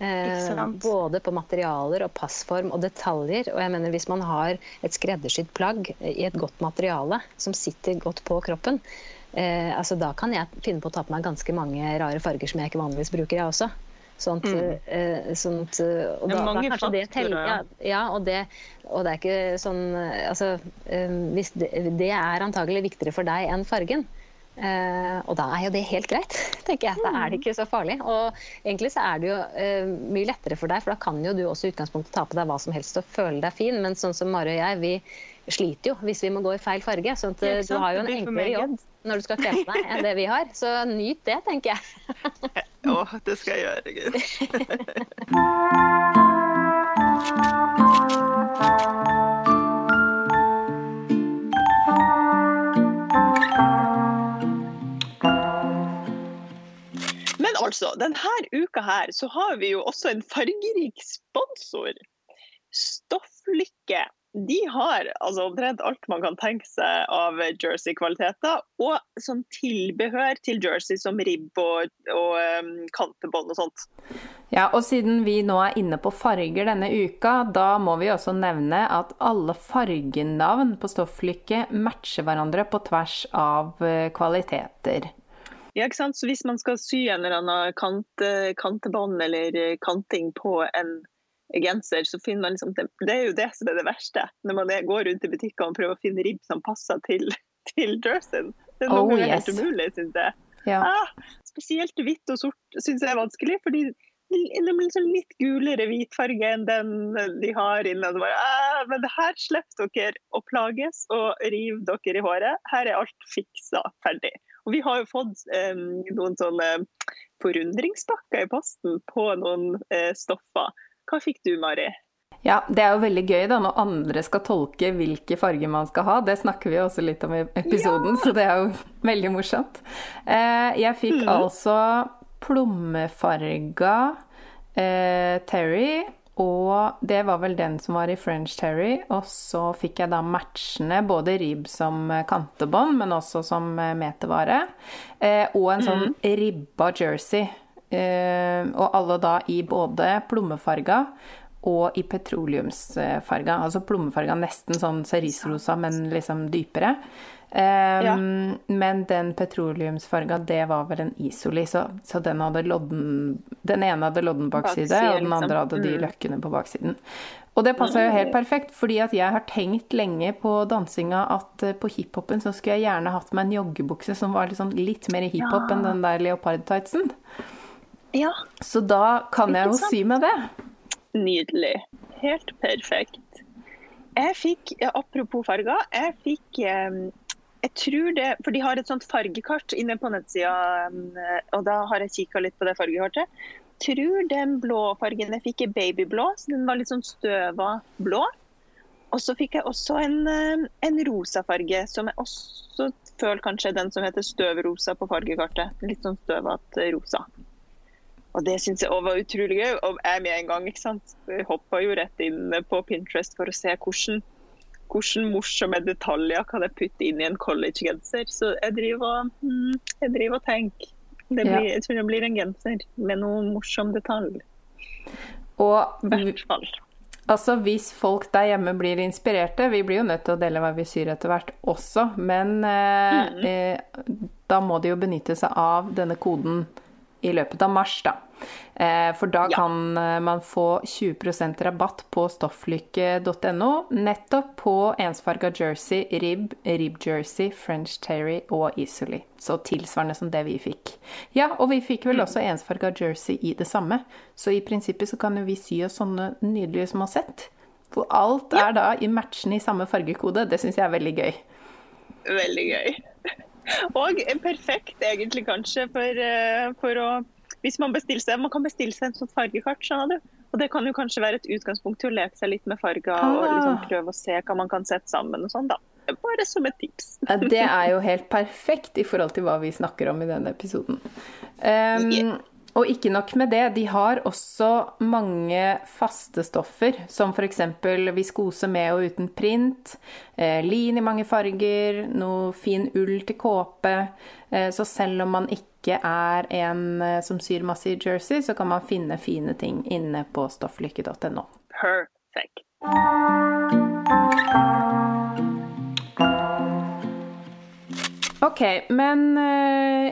Eh, både på materialer og passform og detaljer. Og jeg mener Hvis man har et skreddersydd plagg i et godt materiale som sitter godt på kroppen, eh, altså da kan jeg finne på å ta på meg ganske mange rare farger som jeg ikke vanligvis bruker, jeg også. Sånt, mm. eh, sånt, og da, da kanskje det teller, ja, ja og, det, og, det, er ikke sånn altså, eh, hvis det, det er antagelig viktigere for deg enn fargen. Uh, og da er jo det helt greit, (laughs) tenker jeg. Da er det ikke så farlig. Og egentlig så er det jo eh, mye lettere for deg, for da kan jo du også i utgangspunktet ta på deg hva som helst og føle deg fin. Men sånn som Mari og jeg, vi sliter jo hvis vi må gå i feil farge. sånn at uh, du har jo en enklere jobb når du skal kle på deg enn det vi har. Så nyt det, tenker jeg. (laughs) Å, det skal jeg gjøre, Gud. (laughs) altså, denne uka her så har vi jo også en fargerik sponsor. Stofflykke. De har altså omtrent alt man kan tenke seg av jersey-kvaliteter, og som tilbehør til jersey som ribb og, og um, kantebånd og sånt. Ja, og siden vi nå er inne på farger denne uka, da må vi også nevne at alle fargenavn på stofflykke matcher hverandre på tvers av eh, kvaliteter. Ja, ikke sant? Så Hvis man skal sy en eller annen kant, kantebånd eller kanting på en genser, så finner man liksom Det er jo det som er det verste. Når man går rundt i butikkene og prøver å finne ribb som passer til, (laughs) til dressen. Det er noe oh, yes. helt umulig, syns jeg. Ja. Ah, spesielt hvitt og sort syns jeg er vanskelig. fordi det blir liksom litt gulere hvitfarge enn den de har inne. Bare, ah, men her slipper dere å plages og rive dere i håret. Her er alt fiksa ferdig. Og vi har jo fått eh, noen sånne forundringspakker i posten på noen eh, stoffer. Hva fikk du, Mari? Ja, det er jo veldig gøy da når andre skal tolke hvilke farger man skal ha. Det snakker vi også litt om i episoden, ja. så det er jo veldig morsomt. Eh, jeg fikk mm. altså plommefarga eh, Terry og det var vel den som var i French Terry. Og så fikk jeg da matchende både ribb som kantebånd, men også som metevare. Eh, og en sånn mm. ribba jersey. Eh, og alle da i både plommefarga og i petroleumsfarga. Altså plommefarga nesten sånn cerisrosa, men liksom dypere. Um, ja. Men den petroleumsfarga, det var vel en isoli, så, så den lodden Den ene hadde lodden bakside, Bakside, og den andre liksom. hadde de mm. løkkene på baksiden. Og det passa jo helt perfekt, fordi at jeg har tenkt lenge på dansinga at eh, på hiphopen så skulle jeg gjerne hatt meg en joggebukse som var sånn litt mer hiphop ja. enn den der leopardtightsen. Ja. Så da kan jeg jo sy med det. Nydelig. Helt perfekt. Jeg fikk, apropos farger, jeg fikk jeg tror det, for De har et sånt fargekart inne på nettsida, og da har jeg kikka litt på det fargekartet. Tror den blå fargen jeg fikk er babyblå, så den var litt sånn støva blå. Og så fikk jeg også en, en rosa farge, som jeg også føler kanskje er den som heter støvrosa på fargekartet. Litt sånn støvete rosa. Og det syns jeg var utrolig gøy. Og jeg med en gang, ikke sant. Hoppa jo rett inn på Pinterest for å se hvordan, hvordan morsomme detaljer kan jeg putte inn i en collegegenser. Så jeg driver mm, jeg driver og tenker. Det blir, ja. Jeg tror det blir en genser med noen morsom detalj. Og altså, hvis folk der hjemme blir inspirerte Vi blir jo nødt til å dele hva vi syr etter hvert også, men eh, mm. eh, da må de jo benytte seg av denne koden i løpet av mars, da. Eh, for da ja. kan eh, man få 20% rabatt på stofflykke.no, nettopp på ensfarga jersey, rib, rib-jersey, French terry og isoli. Så tilsvarende som det vi fikk. Ja, og vi fikk vel mm. også ensfarga jersey i det samme. Så i prinsippet så kan jo vi sy oss sånne nydelige som har sett. For alt er da i matchende i samme fargekode. Det syns jeg er veldig gøy. Veldig gøy. Og perfekt egentlig kanskje for, eh, for å hvis man bestiller seg, man kan bestille seg en sånn fargekart. skjønner du? Og Det kan jo kanskje være et utgangspunkt til å leke seg litt med farger ah. og liksom prøve å se hva man kan sette sammen. og sånn da. Bare som et tips. (laughs) det er jo helt perfekt i forhold til hva vi snakker om i denne episoden. Um, yeah. Og ikke nok med det, de har også mange faste stoffer, som f.eks. viskose med og uten print, eh, lin i mange farger, noe fin ull til kåpe. Eh, så selv om man ikke er en eh, som syr masse i jersey, så kan man finne fine ting inne på stofflykke.no. Perfekt. Ok, men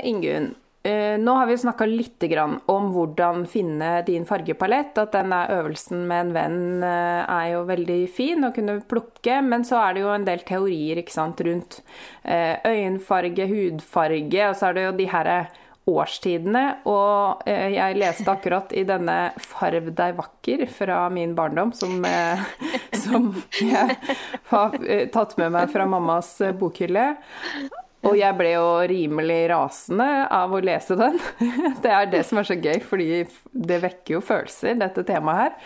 Ingunn. Eh, nå har vi snakka litt om hvordan finne din fargepalett. At denne øvelsen med en venn eh, er jo veldig fin å kunne plukke. Men så er det jo en del teorier sant, rundt eh, øyenfarge, hudfarge, og så er det jo de her årstidene. Og jeg leste akkurat i denne 'Farv deg vakker' fra min barndom, som, (laughs) som jeg har tatt med meg fra mammas bokhylle. Og jeg ble jo rimelig rasende av å lese den. (laughs) Det er det som er så gøy, fordi det vekker jo følelser, dette temaet her.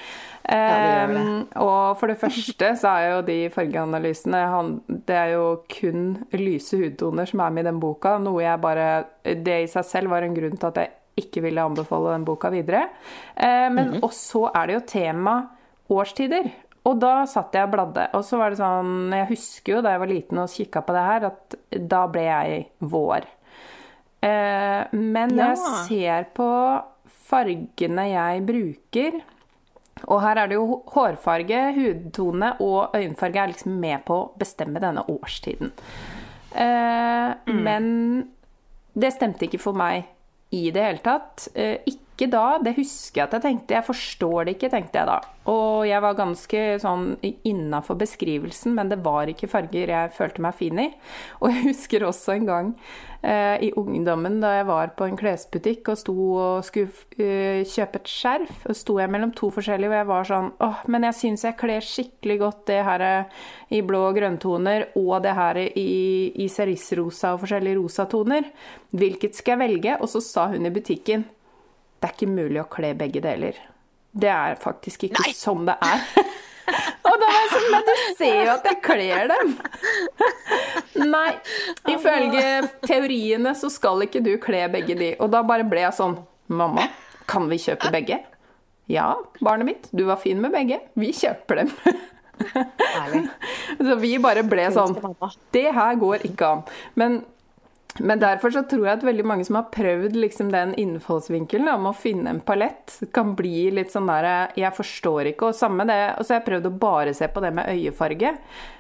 Ja, det det. Um, og for det første så er jo de fargeanalysene Det er jo kun lyse hudtoner som er med i den boka. Noe jeg bare Det i seg selv var en grunn til at jeg ikke ville anbefale den boka videre. Uh, men mm -hmm. også er det jo tema årstider. Og da satt jeg og bladde, og så var det sånn Jeg husker jo da jeg var liten og kikka på det her, at da ble jeg vår. Eh, men ja. jeg ser på fargene jeg bruker Og her er det jo hårfarge, hudtone og øyenfarge er liksom med på å bestemme denne årstiden. Eh, mm. Men det stemte ikke for meg i det hele tatt. Eh, ikke da, det husker jeg at jeg tenkte. Jeg forstår det ikke, tenkte jeg da. Og jeg var ganske sånn innafor beskrivelsen, men det var ikke farger jeg følte meg fin i. Og jeg husker også en gang eh, i ungdommen da jeg var på en klesbutikk og sto og skulle uh, kjøpe et skjerf. Og sto jeg mellom to forskjellige, og jeg var sånn åh, men jeg syns jeg kler skikkelig godt det her i blå og grønntoner og det her i, i cerisrosa og forskjellige rosatoner. Hvilket skal jeg velge? Og så sa hun i butikken det er ikke mulig å kle begge deler. Det er faktisk ikke Nei. sånn det er. (laughs) Og da var jeg sånn Men du ser jo at jeg kler dem! Nei. Ifølge teoriene så skal ikke du kle begge de. Og da bare ble jeg sånn Mamma, kan vi kjøpe begge? ja, barnet mitt, du var fin med begge. Vi kjøper dem. (laughs) Så vi bare ble sånn. Det her går ikke an. Men, men derfor så tror jeg at veldig mange som har prøvd liksom den innfallsvinkelen om å finne en palett, kan bli litt sånn der Jeg forstår ikke. Og samme det Og så har jeg prøvd å bare se på det med øyefarge.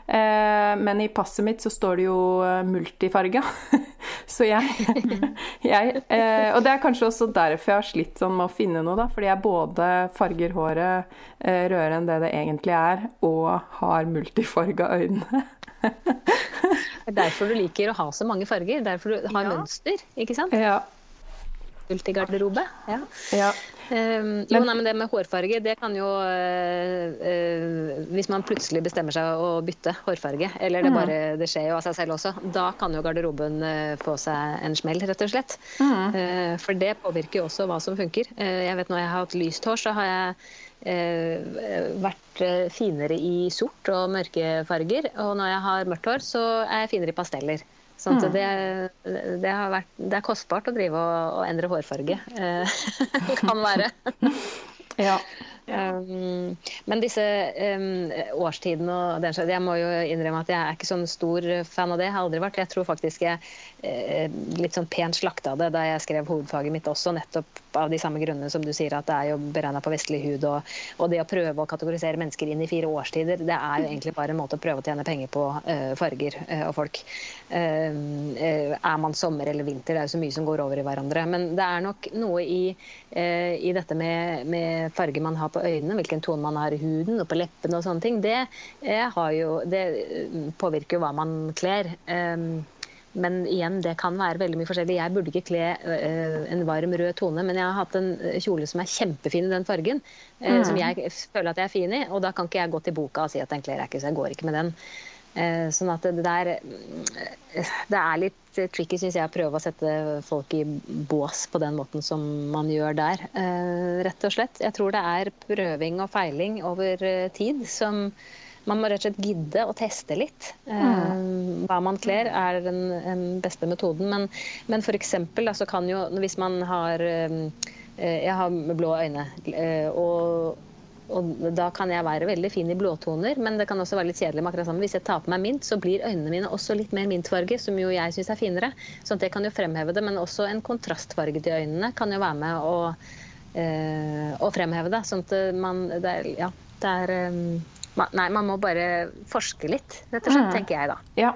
Eh, men i passet mitt så står det jo eh, multifarga. (laughs) så jeg, (laughs) jeg eh, Og det er kanskje også derfor jeg har slitt sånn med å finne noe, da. Fordi jeg både farger håret eh, rødere enn det det egentlig er, og har multifarga øyne. (laughs) Det er derfor du liker å ha så mange farger. Derfor du har Ja. mønster, ikke sant? ja. Multigarderobe. Ja. ja. Um, jo, nei, men det med hårfarge, det kan jo uh, uh, Hvis man plutselig bestemmer seg å bytte hårfarge, eller det bare det skjer jo av seg selv også, da kan jo garderoben uh, få seg en smell, rett og slett. Uh, for det påvirker jo også hva som funker. Jeg vet Når jeg har hatt lyst hår, så har jeg vært finere i sort og mørke farger. Og når jeg har mørkt hår, så er jeg finere i pasteller. Sånn at det, det, har vært, det er kostbart å drive og, og endre hårfarge. Eh, (laughs) kan være. (laughs) ja. Um, men disse um, årstidene og den slags Jeg må jo innrømme at jeg er ikke sånn stor fan av det. Jeg har aldri vært. Jeg tror faktisk jeg uh, litt sånn pent slakta det da jeg skrev hovedfaget mitt også, nettopp av de samme grunnene som du sier, at det er jo beregna på vestlig hud. Og, og det å prøve å kategorisere mennesker inn i fire årstider, det er jo egentlig bare en måte å prøve å tjene penger på uh, farger uh, og folk. Uh, er man sommer eller vinter? Det er jo så mye som går over i hverandre. Men det er nok noe i, i dette med, med farger man har på øynene, hvilken tone man har i huden og på leppene og sånne ting, det, jo, det påvirker jo hva man kler. Um, men igjen, det kan være veldig mye forskjellig. Jeg burde ikke kle uh, en varm rød tone, men jeg har hatt en kjole som er kjempefin i den fargen, eh, som jeg føler at jeg er fin i, og da kan ikke jeg gå til boka og si at den kler jeg ikke, så jeg går ikke med den. Uh, Sånn at det der Det er litt tricky, syns jeg, å prøve å sette folk i bås på den måten som man gjør der, rett og slett. Jeg tror det er prøving og feiling over tid som man må rett og slett gidde å teste litt. Mm. hva man kler er den, den beste metoden. Men, men for eksempel kan jo Hvis man har eh, Jeg har blå øyne. eh, og og da kan jeg være veldig fin i blåtoner, men det kan også være litt kjedelig med akkurat sammen. Hvis jeg tar på meg mint, så blir øynene mine også litt mer mintfarge, som jo jeg syns er finere. At det kan jo fremheve det, men også en kontrastfarge til øynene kan jo være med å, øh, å fremheve det. Sånn at man det er, Ja, det er eh, Nei, man må bare forske litt, rett og slett, tenker jeg da. Ja,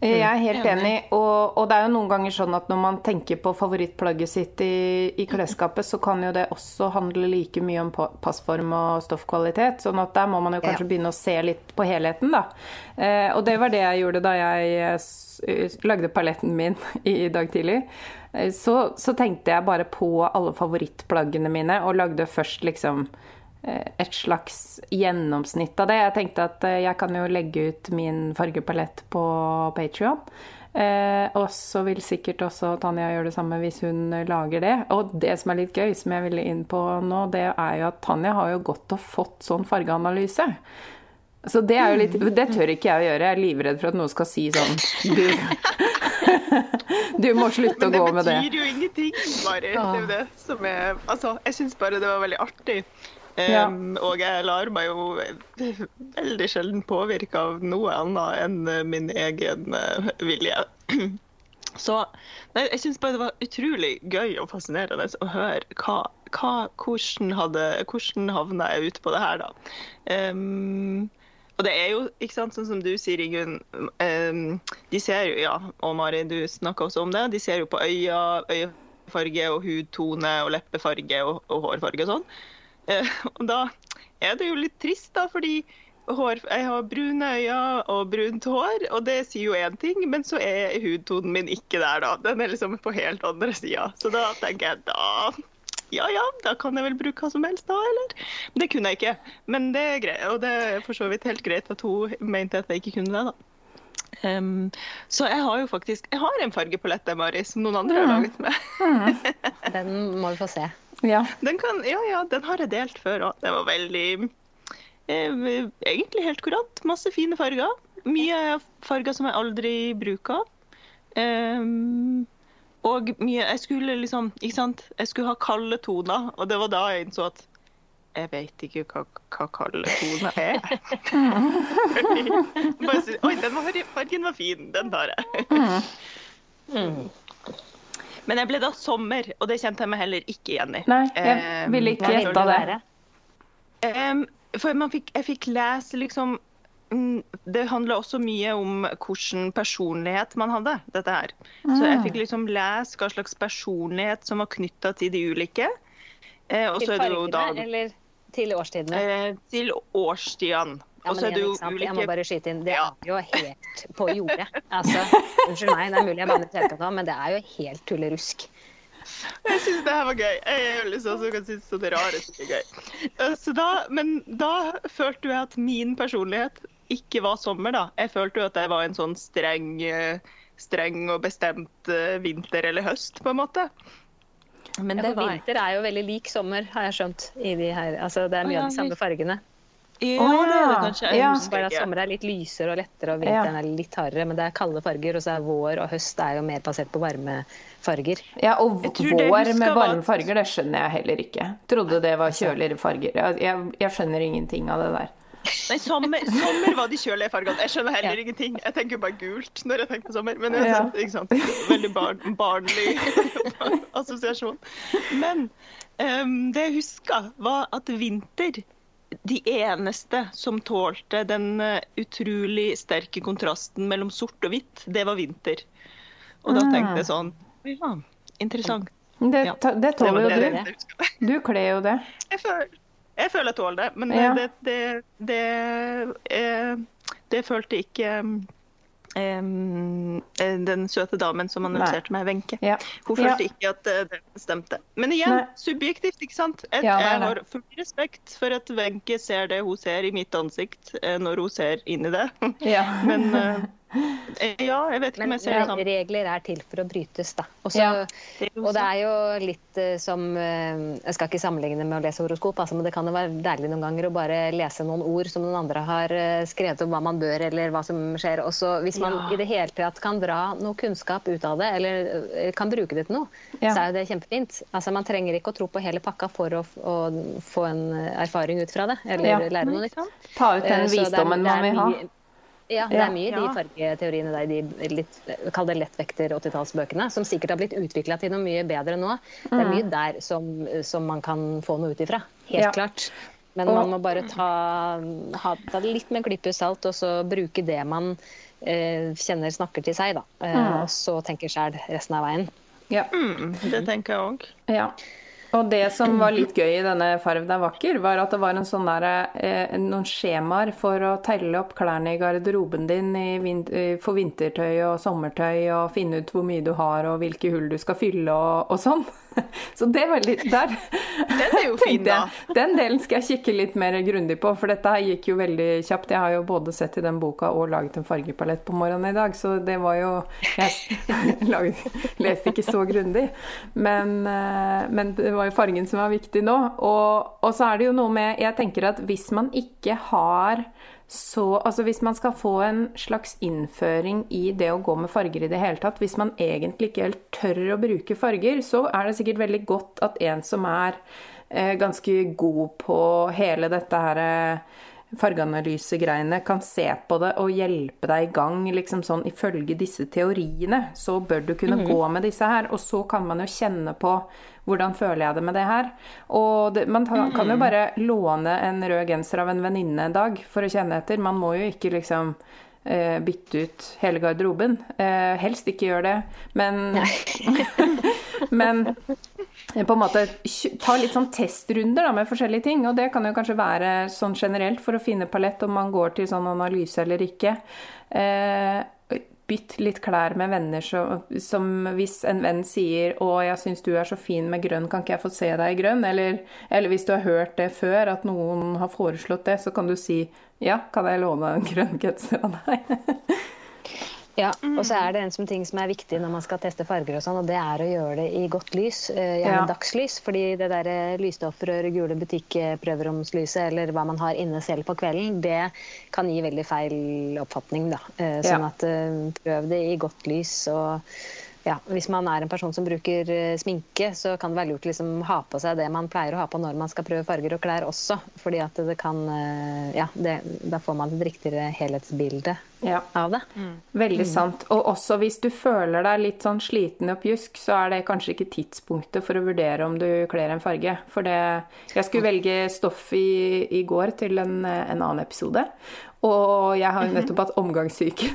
jeg er helt enig. Og, og det er jo noen ganger sånn at når man tenker på favorittplagget sitt i, i klesskapet, så kan jo det også handle like mye om passform og stoffkvalitet. Sånn at der må man jo kanskje Ja. begynne å se litt på helheten, da. Eh, og det var det jeg gjorde da jeg eh, lagde paletten min (laughs) i dag tidlig. Eh, Så, så tenkte jeg bare på alle favorittplaggene mine, og lagde først liksom eh, et slags gjennomsnitt av det. Jeg tenkte at eh, jeg kan jo legge ut min fargepalett på Patrion. Eh, og så vil sikkert også Tanja gjøre det samme hvis hun eh, lager det. Og det som er litt gøy, som jeg ville inn på nå, det er jo at Tanja har jo gått og fått sånn fargeanalyse. Så det er jo litt Det tør ikke jeg å gjøre. Jeg er livredd for at noen skal si sånn Du, du må slutte å gå med det Men det. betyr jo ingenting, bare. Det er jo det som er Altså, jeg syns bare det var veldig artig. Ja. Um, og jeg lar meg jo veldig sjelden påvirke av noe annet enn eh, min egen eh, vilje. (clears throat) Så nei, jeg syns bare det var utrolig gøy og fascinerende å høre hva, hva, hvordan, hadde, hvordan havna jeg ute på det her, da. Um, og det er jo, ikke sant, sånn som du sier, Ingunn, um, de ser jo, ja, og Mari, du snakka også om det, de ser jo på øya, øyefarge og hudtone og leppefarge og, og hårfarge og sånn. Eh, og da er det jo litt trist, da, fordi hår, jeg har brune øyne og brunt hår, og det sier jo én ting, men så er hudtonen min ikke der, da. Den er liksom på helt andre sida. Så da tenker jeg da ja ja, da kan jeg vel bruke hva som helst da, eller? Men det kunne jeg ikke. Men det er greit, og det er for så vidt helt greit at hun mente at jeg ikke kunne det, da. Em, så jeg har jo faktisk Jeg har en fargepalette Mari, som noen andre har laget med. (laughs) Den må vi få se. Ja. Den kan, ja, ja, den har jeg delt før òg. Den var veldig eh, Egentlig helt kurant. Masse fine farger. Mye farger som jeg aldri bruker. Um, og mye Jeg skulle liksom Ikke sant. Jeg skulle ha kalde toner, og det var da jeg innså at jeg vet ikke hva, hva kaldtone er. (laughs) Bare si, Oi, den var, fargen var fin. Den tar jeg. Mm. Men jeg ble da sommer, og det kjente jeg meg heller ikke igjen i. Nei, jeg ville ikke du det. Um, for man fikk, jeg fikk lese liksom mm, Det handler også mye om hvilken personlighet man hadde, dette her. Så jeg fikk liksom lese hva slags personlighet som var knytta til de ulike. Eh, og så er det jo da eller til årstidene? eh, til årstidene. Ja, men det igjen, ikke sant? Jeg må bare skyte inn. Det Ja. er jo helt på jordet. Altså, unnskyld meg, det er mulig jeg banner i nå, men det er jo helt tullerusk. Jeg syns det her var gøy. Jeg er veldig sånn som kan synes det rare som er gøy. Eh, Så da, men da følte jeg at min personlighet ikke var sommer, da. Jeg følte jo at jeg var en sånn streng, eh, streng og bestemt eh, vinter eller høst, på en måte. Men Ja, for vinter er jo veldig lik sommer, har jeg skjønt. I de her. Altså, det er mye Ja, av de samme fargene. Ja, det er det ja. kanskje. Ja. Bare at sommer er litt lysere og lettere, og vinteren er litt hardere. Men det er kalde farger, og så er vår og høst er jo mer basert på varme farger. Ja, og vår med varme farger, det skjønner jeg heller ikke. Trodde det var kjøligere farger. Jeg, jeg, jeg skjønner ingenting av det der. Nei, sommer, sommer var de kjølige fargene. Jeg skjønner heller Ja. ingenting. Jeg tenker bare gult når jeg tenker på sommer. Men Ja. uansett, ikke sant? veldig barn, barnlig (laughs) assosiasjon. Men um, det jeg huska, var at vinter De eneste som tålte den eh, utrolig sterke kontrasten mellom sort og hvitt, det var vinter. Og da tenkte jeg sånn Ja, interessant. Det, det Det tåler jo du. Du kler jo det. Jeg føler, jeg føler jeg tåler det, men Ja. det, det, det, eh, det følte ikke eh, den søte damen som annonserte meg, Wenche. Ja. Hun Ja. følte ikke at eh, det stemte. Men igjen, Nei. subjektivt, ikke sant? Jeg, Ja, jeg har full respekt for at Wenche ser det hun ser i mitt ansikt, eh, når hun ser inn i det. Ja. (laughs) Men eh, (laughs) ja, jeg vet ikke om jeg ser det men regler er til for å brytes, da. Også, Ja. Det Og det er jo litt uh, som uh, Jeg skal ikke sammenligne med å lese horoskop, altså, men det kan jo være deilig noen ganger å bare lese noen ord som noen andre har uh, skrevet om hva man bør, eller hva som skjer. Også hvis man Ja. i det hele tatt kan dra noe kunnskap ut av det, eller kan bruke det til noe, Ja. så er jo det kjempefint. Altså, man trenger ikke å tro på hele pakka for å, å få en erfaring ut fra det, eller Ja. lære noe nytt. Ta ut den visdommen man vil ha. Ja, det er mye i de fargeteoriene der, de litt, kall det lettvekter 80-tallsbøkene, som sikkert har blitt utvikla til noe mye bedre nå. Det er mye der som, som man kan få noe ut ifra. Helt Ja. klart. Men man må bare ta, ha, ta det litt med en klype salt, og så bruke det man eh, kjenner snakker til seg, da. Eh, Og så tenker sjæl resten av veien. Ja. Mm, det tenker jeg òg. Ja. Og det som var litt gøy i denne Farv deg vakker, var at det var sånn der, eh, noen skjemaer for å telle opp klærne i garderoben din i vin eh, for vintertøy og sommertøy, og finne ut hvor mye du har og hvilke hull du skal fylle og, og sånn. (laughs) Så det var litt der. Den er jo (laughs) fin, da. jeg, Den delen skal jeg kikke litt mer grundig på, for dette her gikk jo veldig kjapt. Jeg har jo både sett i den boka og laget en fargepalett på morgenen i dag, så det var jo Jeg (laughs) laget, leste ikke så grundig, men, eh, men det var jo fargen som var viktig nå. Og, og så er det jo noe med Jeg tenker at hvis man ikke har så Altså hvis man skal få en slags innføring i det å gå med farger i det hele tatt, hvis man egentlig ikke helt tør å bruke farger, så er det sikkert veldig godt at en som er eh, ganske god på hele dette her eh, fargeanalysegreiene, kan se på det og hjelpe deg i gang, liksom sånn ifølge disse teoriene, så bør du kunne gå med disse her. Og så kan man jo kjenne på hvordan føler jeg det med det her. Og det, man ta, kan jo bare låne en rød genser av en venninne en dag for å kjenne etter. Man må jo ikke liksom eh, bytte ut hele garderoben. Eh, helst ikke gjør det, men (laughs) Men på en måte ta litt sånn testrunder da, med forskjellige ting. Og det kan jo kanskje være sånn generelt for å finne palett om man går til sånn analyse eller ikke. Eh, bytt litt klær med venner som, som hvis en venn sier 'Å, jeg syns du er så fin med grønn, kan ikke jeg få se deg i grønn?' Eller, eller hvis du har hørt det før, at noen har foreslått det, så kan du si 'Ja, kan jeg låne en grønn genser av deg?' Ja, og så er det en som ting som er viktig når man skal teste farger og sånn, og det er å gjøre det i godt lys, eh, gjerne Ja. dagslys. Fordi det der eh, lysstoffrør, gule butikkprøveromslyset eller hva man har inne selv på kvelden, det kan gi veldig feil oppfatning, da. Eh, Sånn at prøv det i godt lys og ja, hvis man er en person som bruker eh, sminke, så kan det være lurt å liksom ha på seg det man pleier å ha på når man skal prøve farger og klær også. fordi at det kan eh, Ja, det, da får man et riktigere helhetsbilde Ja. av det. Veldig sant. Og også hvis du føler deg litt sånn sliten og pjusk, så er det kanskje ikke tidspunktet for å vurdere om du kler en farge. For det Jeg skulle velge stoff i, i går til en, en annen episode, og jeg har jo nettopp hatt omgangssyke.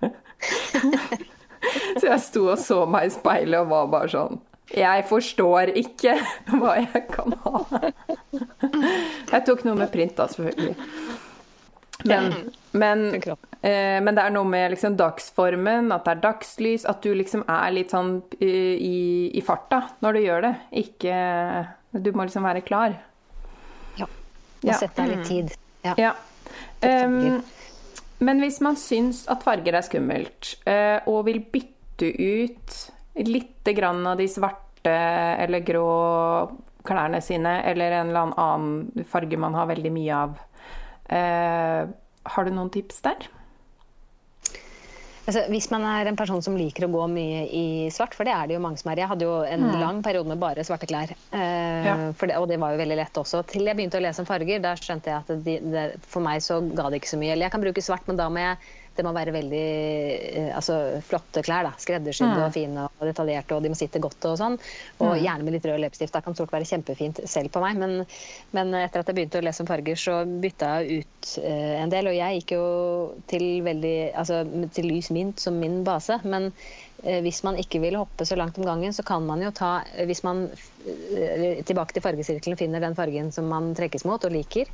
(laughs) (laughs) så jeg sto og så meg i speilet og var bare sånn Jeg forstår ikke (laughs) hva jeg kan ha. Jeg tok noe med print, da, selvfølgelig. Men, men, eh, men det er noe med liksom dagsformen, at det er dagslys, at du liksom er litt sånn eh, i, i farta når du gjør det. Ikke Du må liksom være klar. Ja. Ja. Og sette deg litt tid. Ja. Ja. Um, men hvis man syns at farger er skummelt, eh, og vil bytte ut litt grann av de svarte eller grå klærne sine, eller en eller annen farge man har veldig mye av, eh, har du noen tips der? Altså, hvis man er en person som liker å gå mye i svart, for det er det jo mange som er. Jeg hadde jo en lang periode med bare svarte klær. Eh, Ja. for det, og det var jo veldig lett også. Til jeg begynte å lese om farger, da skjønte jeg at de, det, for meg så ga det ikke så mye. Eller jeg kan bruke svart, men da må jeg det må være veldig eh, altså, flotte klær. da, Skreddersydde og fine og detaljerte, og de må sitte godt og sånn. Og gjerne med litt rød leppestift. Det kan stort være kjempefint selv på meg. Men, men etter at jeg begynte å lese om farger, så bytta jeg ut eh, en del. Og jeg gikk jo til veldig altså til lys mint som min base. Men eh, hvis man ikke vil hoppe så langt om gangen, så kan man jo ta Hvis man tilbake til fargesirkelen finner den fargen som man trekkes mot og liker,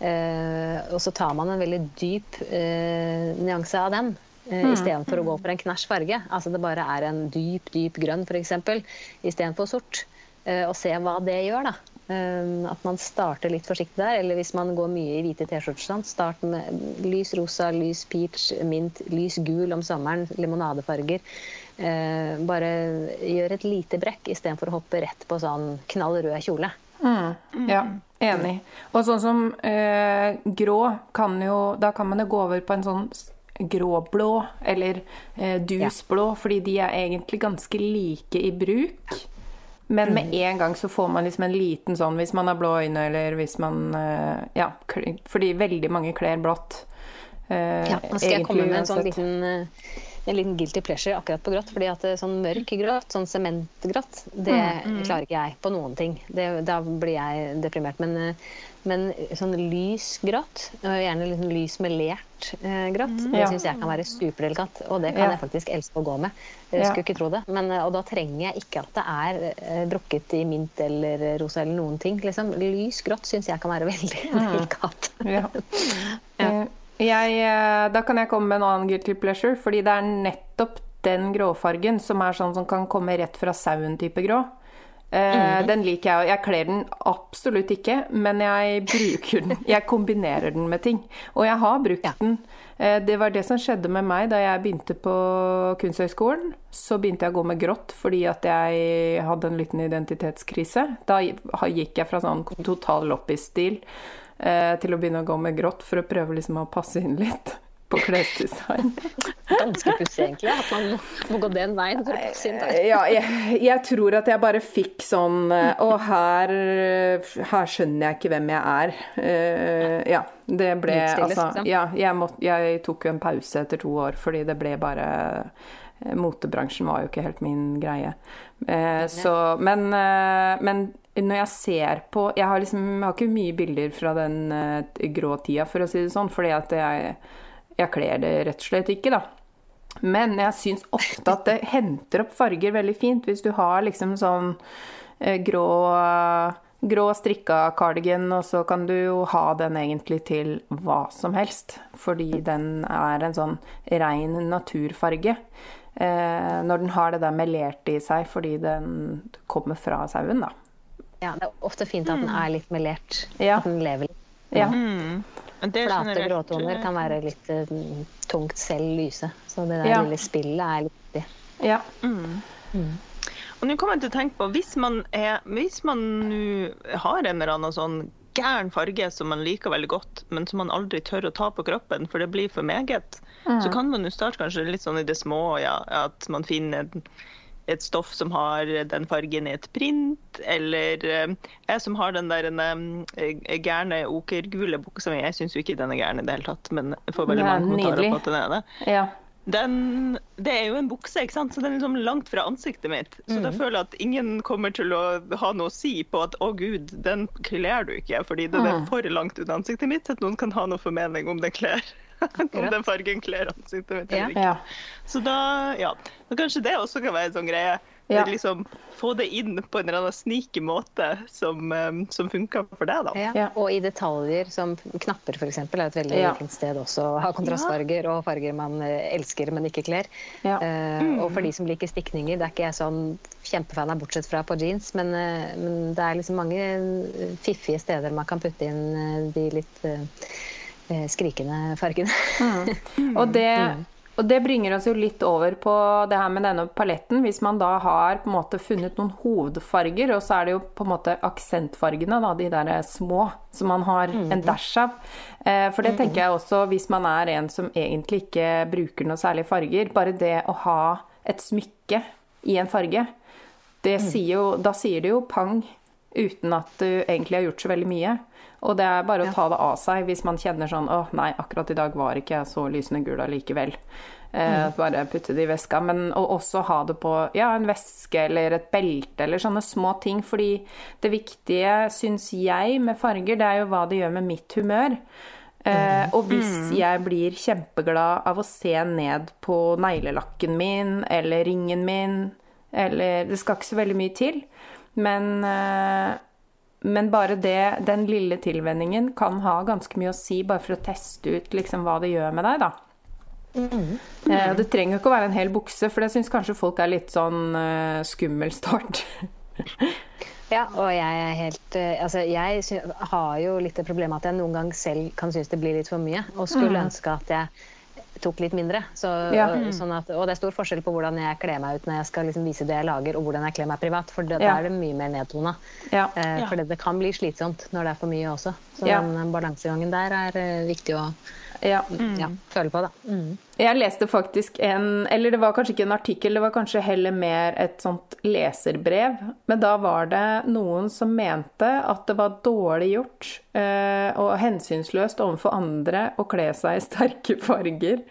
og så tar man en veldig dyp eh, nyanse av den. Uh, Istedenfor å gå for en knæsj farge. Altså det bare er en dyp, dyp grønn f.eks. istedenfor sort. Eh, og se hva det gjør, da. Eh, at man starter litt forsiktig der. Eller hvis man går mye i hvite T-skjorter, sånn, start med lys rosa, lys peach, mint, lys gul om sommeren, limonadefarger. Eh, bare gjør et lite brekk istedenfor å hoppe rett på sånn knall rød kjole. Ja, enig. Og sånn som eh, grå kan jo Da kan man jo gå over på en sånn gråblå eller eh, dusblå, fordi de er egentlig ganske like i bruk. Men med en gang så får man liksom en liten sånn hvis man har blå øyne, eller hvis man eh, Ja, fordi veldig mange kler blått. Eh, Ja, nå skal jeg komme med en sånn liten, eh, en liten guilty pleasure akkurat på grått. fordi at eh, sånn mørk grått, sånn sementgrått, det klarer ikke jeg på noen ting. Det, da blir jeg deprimert. Men, eh, men sånn lys grått, og gjerne litt sånn lys melert eh, grått, det Ja. syns jeg kan være superdelikat. Og det kan Ja. jeg faktisk elske å gå med. Jeg Ja. skulle ikke tro det. Men, og da trenger jeg ikke at det er brukket i mint eller rosa eller noen ting. Liksom. Lys grått syns jeg kan være veldig (laughs) delikat. Ja. (laughs) Jeg, eh, da kan jeg komme med en annen guilty pleasure, fordi det er nettopp den gråfargen som er sånn som kan komme rett fra sauen-type grå. Eh, Den liker jeg, og jeg kler den absolutt ikke, men jeg bruker den. (laughs) Jeg kombinerer den med ting. Og jeg har brukt Ja. den. Eh, Det var det som skjedde med meg da jeg begynte på Kunsthøgskolen. Så begynte jeg å gå med grått fordi at jeg hadde en liten identitetskrise. Da gikk jeg fra sånn total loppis-stil eh, til å begynne å gå med grått for å prøve liksom å passe inn litt (laughs) på klesdesign. Ganske pussig, egentlig, at man må, gå den veien. for å passe inn der. Ja, jeg, jeg tror at jeg bare fikk sånn og Å, her, her skjønner jeg ikke hvem jeg er. Uh, ja, det ble Altså, liksom. ja, jeg, må, jeg tok jo en pause etter to år fordi det ble bare eh, Motebransjen var jo ikke helt min greie. Eh, så Men, eh, men når jeg ser på Jeg har liksom jeg har ikke mye bilder fra den uh, grå tida, for å si det sånn, fordi at jeg, jeg kler det rett og slett ikke, da. Men jeg syns ofte at det henter opp farger veldig fint hvis du har liksom sånn uh, grå, grå strikka cardigan, og så kan du jo ha den egentlig til hva som helst. Fordi den er en sånn rein naturfarge. Eh, når den har det der melerte i seg fordi den kommer fra sauen, da. Ja, det er ofte fint at den er litt melert. Ja. At den lever litt. Ja. Mm. det Flate gråtoner kan være litt eh, tungt selv lyse. Så det der Ja. lille spillet er litt viktig. ja. Og nå kommer jeg til å tenke på, hvis man, er, hvis man har en eller annen sånn gæren farge som man liker veldig godt, men som man aldri tør å ta på kroppen, for det blir for meget, så kan man jo starte kanskje litt sånn i det små, ja, at man finner en et stoff som har den fargen i et print, eller eh, jeg som har den der eh, gærne okergule buksa mi. Jeg syns jo ikke den er gæren i det hele tatt, men jeg får veldig mange kommentarer på at den er det. Ja. Den, det er jo en bukse, ikke sant? så den er liksom langt fra ansiktet mitt. Så mm. da føler jeg at ingen kommer til å ha noe å si på at 'å gud, den kler du ikke', fordi den er mm. for langt unna ansiktet mitt at noen kan ha noe formening om den kler. Om den fargen kler ansiktet mitt eller ikke. Ja. Så da, ja. Og kanskje det også kan være en sånn greie. Ja. Liksom, få det inn på en eller annen sneaky måte som, um, som funker for deg. da. Ja. Og i detaljer som knapper f.eks. er et veldig ja. fint sted også å ha kontrastfarger og farger man eh, elsker, men ikke kler. Ja. Uh, mm. Og for de som liker stikninger, det er ikke jeg sånn kjempefan av, bortsett fra på jeans, men, uh, men, det er liksom mange fiffige steder man kan putte inn de litt uh, skrikende fargene. Mm. (laughs) Og det mm. Og det bringer oss jo litt over på det her med denne paletten. Hvis man da har på en måte funnet noen hovedfarger, og så er det jo på en måte aksentfargene, da, de der små, som man har en mhm. dash av. Eh, for det tenker jeg også hvis man er en som egentlig ikke bruker noe særlig farger. Bare det å ha et smykke i en farge, det mm. sier jo, da sier det jo pang uten at du egentlig har gjort så veldig mye. Og det er bare å ta det av seg hvis man kjenner sånn Å, nei, akkurat i dag var ikke jeg så lysende gul allikevel. Eh, mm. Bare putte det i veska. Men å også ha det på ja, en veske eller et belte eller sånne små ting. Fordi det viktige, syns jeg, med farger, det er jo hva det gjør med mitt humør. Mm. og hvis mm. jeg blir kjempeglad av å se ned på neglelakken min eller ringen min, eller Det skal ikke så veldig mye til. Men eh, men bare det, den lille tilvenningen kan ha ganske mye å si, bare for å teste ut liksom, hva det gjør med deg, da. Mm. Eh, det trenger jo ikke å være en hel bukse, for det syns kanskje folk er litt sånn uh, skummel start. (laughs) ja, og jeg er helt uh, Altså, jeg har jo litt det problemet at jeg noen gang selv kan synes det blir litt for mye, og skulle mm. ønske at jeg tok litt mindre. Så, ja. sånn at, og det er stor forskjell på hvordan jeg kler meg ut når jeg skal liksom vise det jeg lager, og hvordan jeg kler meg privat. For det, ja. er det mye mer nedtona. Ja. Eh, for det, det, kan bli slitsomt når det er for mye også. Så den balansegangen der er uh, viktig å ja. Mm. ja føler på, det. Mm. Jeg leste faktisk en Eller det var kanskje ikke en artikkel, det var kanskje heller mer et sånt leserbrev. Men da var det noen som mente at det var dårlig gjort eh, og hensynsløst overfor andre å kle seg i sterke farger.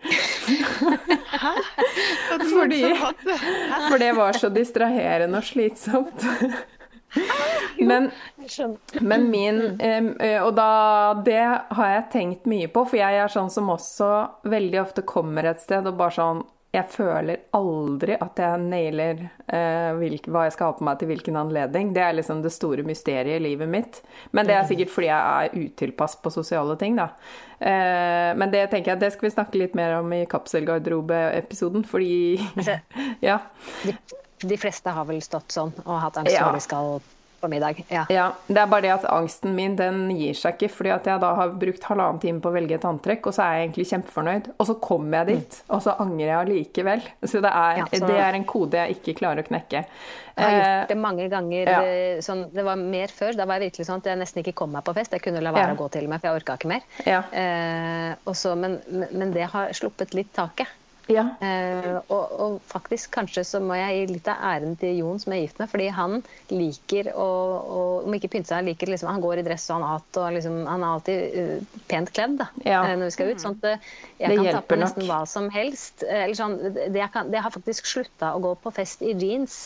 Hæ? Fordi, for det var så distraherende og slitsomt. Men, men min Og da Det har jeg tenkt mye på, for jeg er sånn som også veldig ofte kommer et sted og bare sånn jeg føler aldri at jeg nailer eh, hvilk, hva jeg skal ha på meg til hvilken anledning. Det er liksom det store mysteriet i livet mitt. Men det er sikkert fordi jeg er utilpass på sosiale ting, da. Eh, men det tenker jeg, det skal vi snakke litt mer om i kapselgarderobe-episoden, fordi (laughs) Ja. De fleste har vel stått sånn og hatt angst ja. når de skal på middag. Ja. ja. Det er bare det at angsten min den gir seg ikke, fordi at jeg da har brukt halvannen time på å velge et antrekk, og så er jeg egentlig kjempefornøyd. Og så kommer jeg dit, mm. og så angrer jeg allikevel. Så, det er, ja, så... det er, en kode jeg ikke klarer å knekke. Jeg har gjort det eh, mange ganger. Ja. Sånn, det var mer før. Da var jeg virkelig sånn at jeg nesten ikke kom meg på fest. Jeg kunne la være å gå til meg, for jeg orka ikke mer. Eh, også, men, men, det har sluppet litt taket. Ja. Eh, og, og, faktisk kanskje så må jeg gi litt av æren til Jon som er gift med, fordi han liker å, å om ikke pynte seg, liker liksom, han går i dress og han hatt, og liksom, han er alltid uh, pent kledd da, ja. uh, når vi skal ut. sånn at jeg det kan ta på nesten hva som helst. eller sånn, det, kan, det har faktisk slutta å gå på fest i jeans.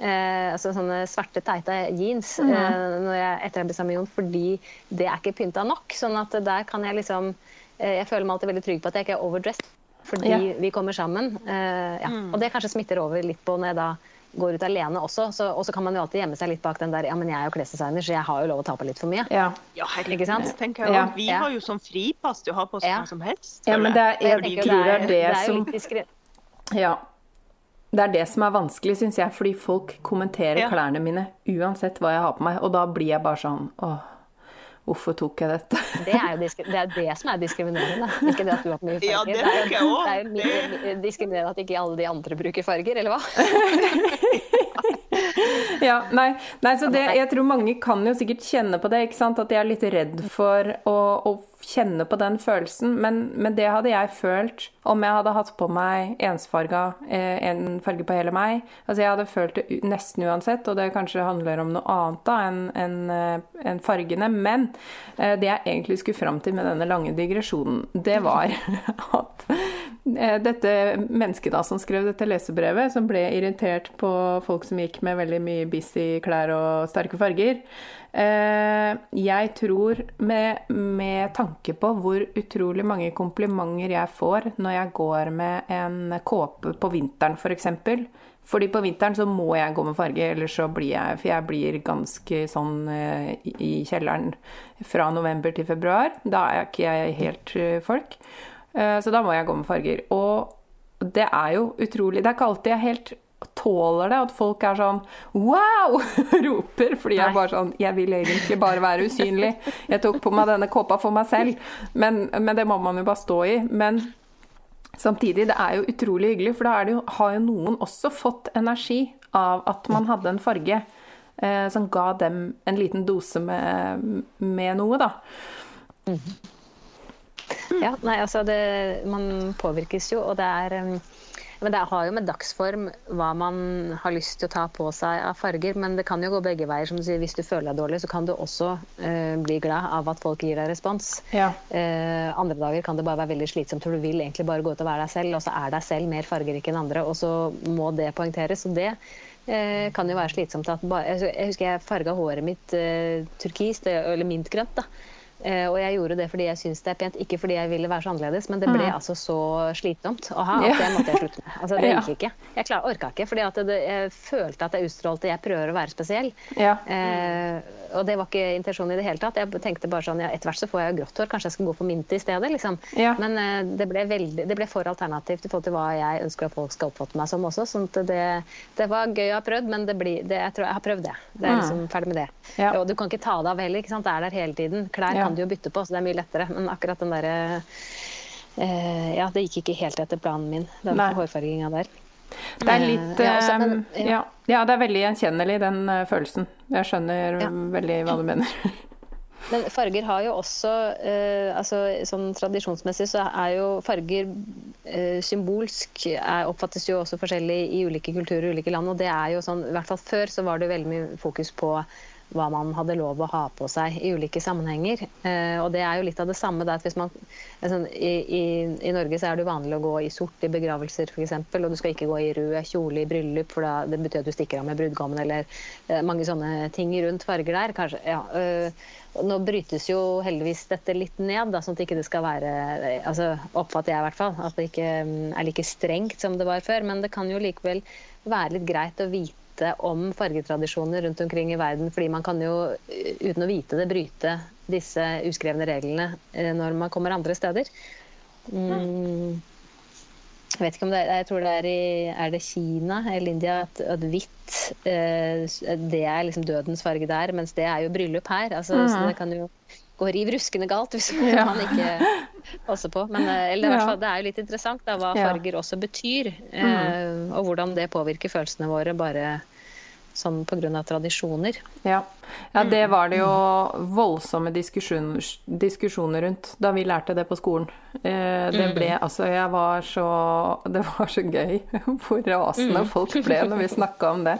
Eh, altså sånne svarte, teite jeans mm. eh, jeg, etter jeg ble sammen med Jon, fordi det er ikke pynta nok. sånn at der kan jeg liksom eh, Jeg føler meg alltid veldig trygg på at jeg ikke er overdressed fordi ja. vi kommer sammen. Uh, ja. mm. Og det kanskje smitter over litt på når jeg da går ut alene også. Og så kan man jo alltid gjemme seg litt bak den der Ja, men jeg er jo klesdesigner, så jeg har jo lov å ta på litt for mye. Ja, ja herregud. tenker jeg. Ja. Vi har jo sånn fripass til å ha på oss hva som helst. Ja, men det er, jeg, jeg tror det er det, det som Ja. Det er det som er vanskelig, syns jeg, fordi folk kommenterer klærne mine uansett hva jeg har på meg, og da blir jeg bare sånn åh Hvorfor tok jeg dette? (laughs) Det er jo det, er det som er diskriminerende. Ikke det at du har mye farger. Ja, det, er jo, det er jo diskriminerende at ikke alle de andre bruker farger, eller hva? (laughs) (laughs) ja, nei, nei, så det, jeg tror mange kan jo sikkert kjenne på det, ikke sant? at de er litt redd for å, å kjenne på den følelsen. Men, men, det hadde jeg følt om jeg hadde hatt på meg ensfarga, eh, en farge på hele meg. Altså jeg hadde følt det nesten uansett, og det kanskje handler om noe annet da enn en, en eh, fargene. Men eh, det jeg egentlig skulle fram til med denne lange digresjonen, det var (laughs) at dette mennesket da som skrev dette lesebrevet, som ble irritert på folk som gikk med veldig mye busy klær og sterke farger, Eh, jeg tror, med, med, tanke på hvor utrolig mange komplimenter jeg får når jeg går med en kåpe på vinteren, f.eks. For eksempel. Fordi på vinteren så må jeg gå med farge, ellers så blir jeg For jeg blir ganske sånn eh, i kjelleren fra november til februar. Da er jeg ikke jeg helt eh, folk. Så da må jeg gå med farger. Og det er jo utrolig Det er ikke alltid jeg helt tåler det, at folk er sånn wow! (laughs) roper. Fordi jeg bare sånn Jeg vil egentlig bare være usynlig. Jeg tok på meg denne kåpa for meg selv. Men, men det må man jo bare stå i. Men samtidig, det er jo utrolig hyggelig, for da jo, har jo noen også fått energi av at man hadde en farge eh, som ga dem en liten dose med, med noe, da. Mm. Ja, nei, altså det, Man påvirkes jo, og det er men det har jo med dagsform hva man har lyst til å ta på seg av farger. Men det kan jo gå begge veier. som du sier, Hvis du føler deg dårlig, så kan du også uh, bli glad av at folk gir deg respons. Ja. Uh, andre dager kan det bare være veldig slitsomt, for du vil egentlig bare gå ut og være deg selv. Og så er deg selv mer fargerik enn andre, og så må det poengteres. Og det uh, kan jo være slitsomt. At bare, jeg husker jeg farga håret mitt turkist, eller mintgrønt. da Eh, og jeg gjorde det fordi jeg syns det er pent, ikke fordi jeg ville være så annerledes. Men det ble mm. altså så slitsomt å ha at det måtte jeg slutte med. Altså, det (laughs) gikk ikke. Jeg klar, orka ikke, fordi jeg følte at jeg utstrålte jeg prøver å være spesiell. Ja. Eh, og det var ikke intensjonen i det hele tatt. Jeg tenkte bare sånn, ja, etter hvert så får jeg jo grått hår, kanskje jeg skal gå for mint i stedet. liksom. Ja. Men eh, det, ble veldig, det, ble for alternativt i forhold til hva jeg ønsker at folk skal oppfatte meg som også. sånn at det, det var gøy å ha prøvd, men det blir, jeg tror jeg har prøvd det. Det er mm. liksom ferdig med det. Og du kan ikke ta det av heller. ikke sant? Det er der hele tiden. Klær kan du jo bytte på, så det er mye lettere. Men akkurat den derre eh, Ja, det gikk ikke helt etter planen min, den hårfarginga der. Det er litt ja, også, men, ja. Ja, ja, det er veldig gjenkjennelig, den uh, følelsen. Jeg skjønner veldig hva du mener. (laughs) Men farger har jo også eh, altså, Sånn tradisjonsmessig så er jo farger eh, symbolsk er, oppfattes jo også forskjellig i ulike kulturer og ulike land. Og det er jo sånn, i hvert fall før så var det veldig mye fokus på hva man hadde lov å ha på seg i ulike sammenhenger. Eh, og det er jo litt av det samme. Da, man, altså, i, i, i, Norge så er det vanlig å gå i sort i begravelser f.eks. Og du skal ikke gå i rød kjole i bryllup, for da, det betyr at du stikker av med brudgommen. Eller eh, mange sånne ting rundt farger der. Kanskje, ja, øh, nå brytes jo heldigvis dette litt ned, da, sånn at det ikke skal være altså, Oppfatter jeg i hvert fall. At det ikke mm, er like strengt som det var før. Men det kan jo likevel være litt greit å vite vite om fargetradisjoner rundt omkring i verden. Fordi man kan jo, eh, uten å vite det, bryte disse uskrevne reglene eh, når man kommer andre steder. Mm. Jeg vet ikke om det er, jeg tror det er i er det Kina eller India at, at hvitt eh, det er liksom dødens farge der, mens det er jo bryllup her. Altså, mm. Så det kan jo gå riv ruskende galt hvis (laughs) ja. man ikke passer på. Men eller, ja. det er jo litt interessant da, hva farger også betyr, mm. og hvordan det påvirker følelsene våre bare sånn pga. tradisjoner. Ja. ja. det var det jo voldsomme diskusjoner, diskusjoner, rundt da vi lærte det på skolen. Eh, det ble mm. altså Jeg var så Det var så gøy (laughs) hvor rasende mm. folk ble når vi snakka om det.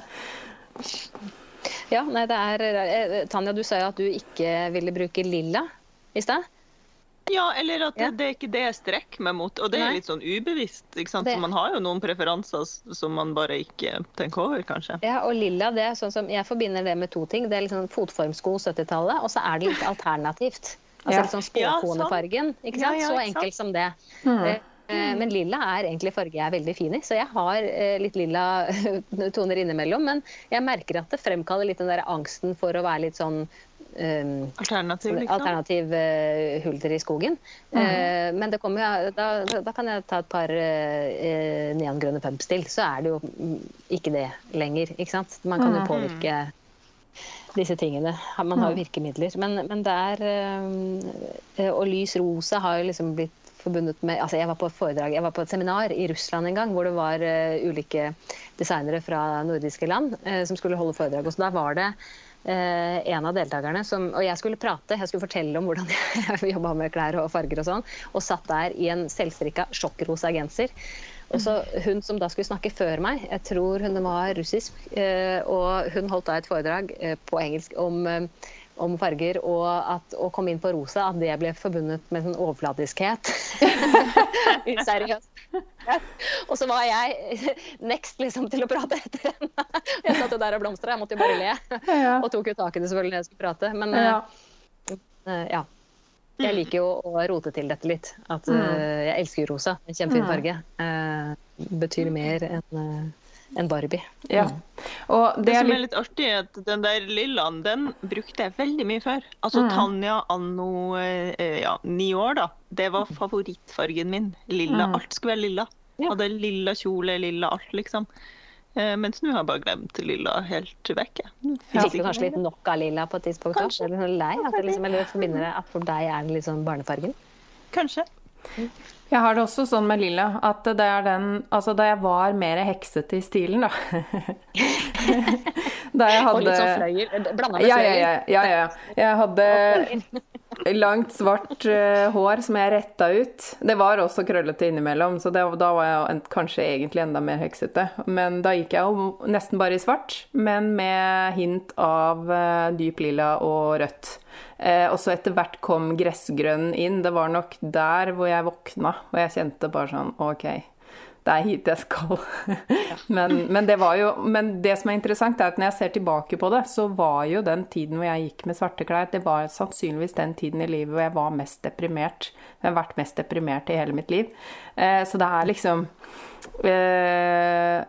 Ja, nei, det er eh, Tanja, du sa jo at du ikke ville bruke lilla i stad. Ja, eller at ja. det er ikke det jeg strekker meg mot. Og det er litt sånn ubevisst. ikke sant? Det. Så man har jo noen preferanser som man bare ikke tenker over, kanskje. Ja, og lilla, det er sånn som Jeg forbinder det med to ting. Det er liksom fotformsko 70-tallet, og så er det litt (laughs) alternativt. Altså ja. litt sånn spåkonefargen. ikke sant? så enkelt som det. Mm. Men lilla er egentlig farge jeg er veldig fin i, så jeg har eh, litt lilla (laughs) toner innimellom. Men jeg merker at det fremkaller litt den der angsten for å være litt sånn Um, alternativ, liksom. alternativ uh, hulter i skogen. Mm. Uh, men det kommer da, da, kan jeg ta et par uh, neongrønne pumps til, så er det jo ikke det lenger. ikke? Man kan jo mm. påvirke disse tingene. Man har jo mm. virkemidler. Men, men det er Og lys rosa har jo liksom blitt forbundet med altså Jeg var på et foredrag, jeg var på et seminar i Russland en gang hvor det var uh, ulike designere fra nordiske land uh, som skulle holde foredrag. Og så da var det uh, en av deltakerne som Og jeg skulle prate, jeg skulle fortelle om hvordan (laughs) jeg jobba med klær og farger og sånn, og satt der i en selvstrikka sjokkrosa genser. Og så Hun som da skulle snakke før meg, jeg tror hun var russisk, og hun holdt da et foredrag på engelsk om om farger, og at å komme inn på rosa, at det ble forbundet med sånn overfladiskhet. (laughs) Useriøst. og så var jeg next liksom til å prate etter henne. jeg satt jo der og blomstra, jeg måtte jo bare le. Ja. Og tok jo tak i det selvfølgelig når jeg skulle prate. Men ja. Uh, ja. Jeg liker jo å rote til dette litt. At uh, jeg elsker rosa. En kjempefin mm. farge. Betyr mer enn enn Barbie. Ja. Mm. Og det, det som er litt artig, er at den der lillaen, den brukte jeg veldig mye før. Altså mm. Tanja anno eh, ja, ni år, da. Det var favorittfargen min. Lilla. Mm. Alt skulle være lilla. Ja. Hadde lilla kjole, lilla alt, liksom. Eh, mens nå har jeg bare glemt lilla helt vekk. Du fikk kanskje litt nok av lilla på et tidspunkt? Kanskje. Eller sånn lei? At det liksom, eller forbinder det at for deg er den sånn barnefargen? Kanskje. Jeg har det også sånn med lilla at det er den Altså da jeg var mer heksete i stilen, da (laughs) Da jeg hadde Og litt sånn fløyel? Blanda med fløyer? Ja, ja, ja, ja. Jeg hadde langt, svart uh, hår som jeg retta ut. Det var også krøllete innimellom, så det, da var jeg en, kanskje egentlig enda mer heksete. Men da gikk jeg jo nesten bare i svart, men med hint av uh, dyp lilla og rødt. Uh, og så etter hvert kom gressgrønn inn. Det var nok der hvor jeg våkna, og jeg kjente bare sånn OK, det er hit jeg skal. (laughs) men, men, det var jo, men det som er interessant, er at når jeg ser tilbake på det, så var jo den tiden hvor jeg gikk med svarte klær, det var sannsynligvis den tiden i livet hvor jeg var mest deprimert. Jeg har vært mest deprimert i hele mitt liv. Eh, så det er liksom eh,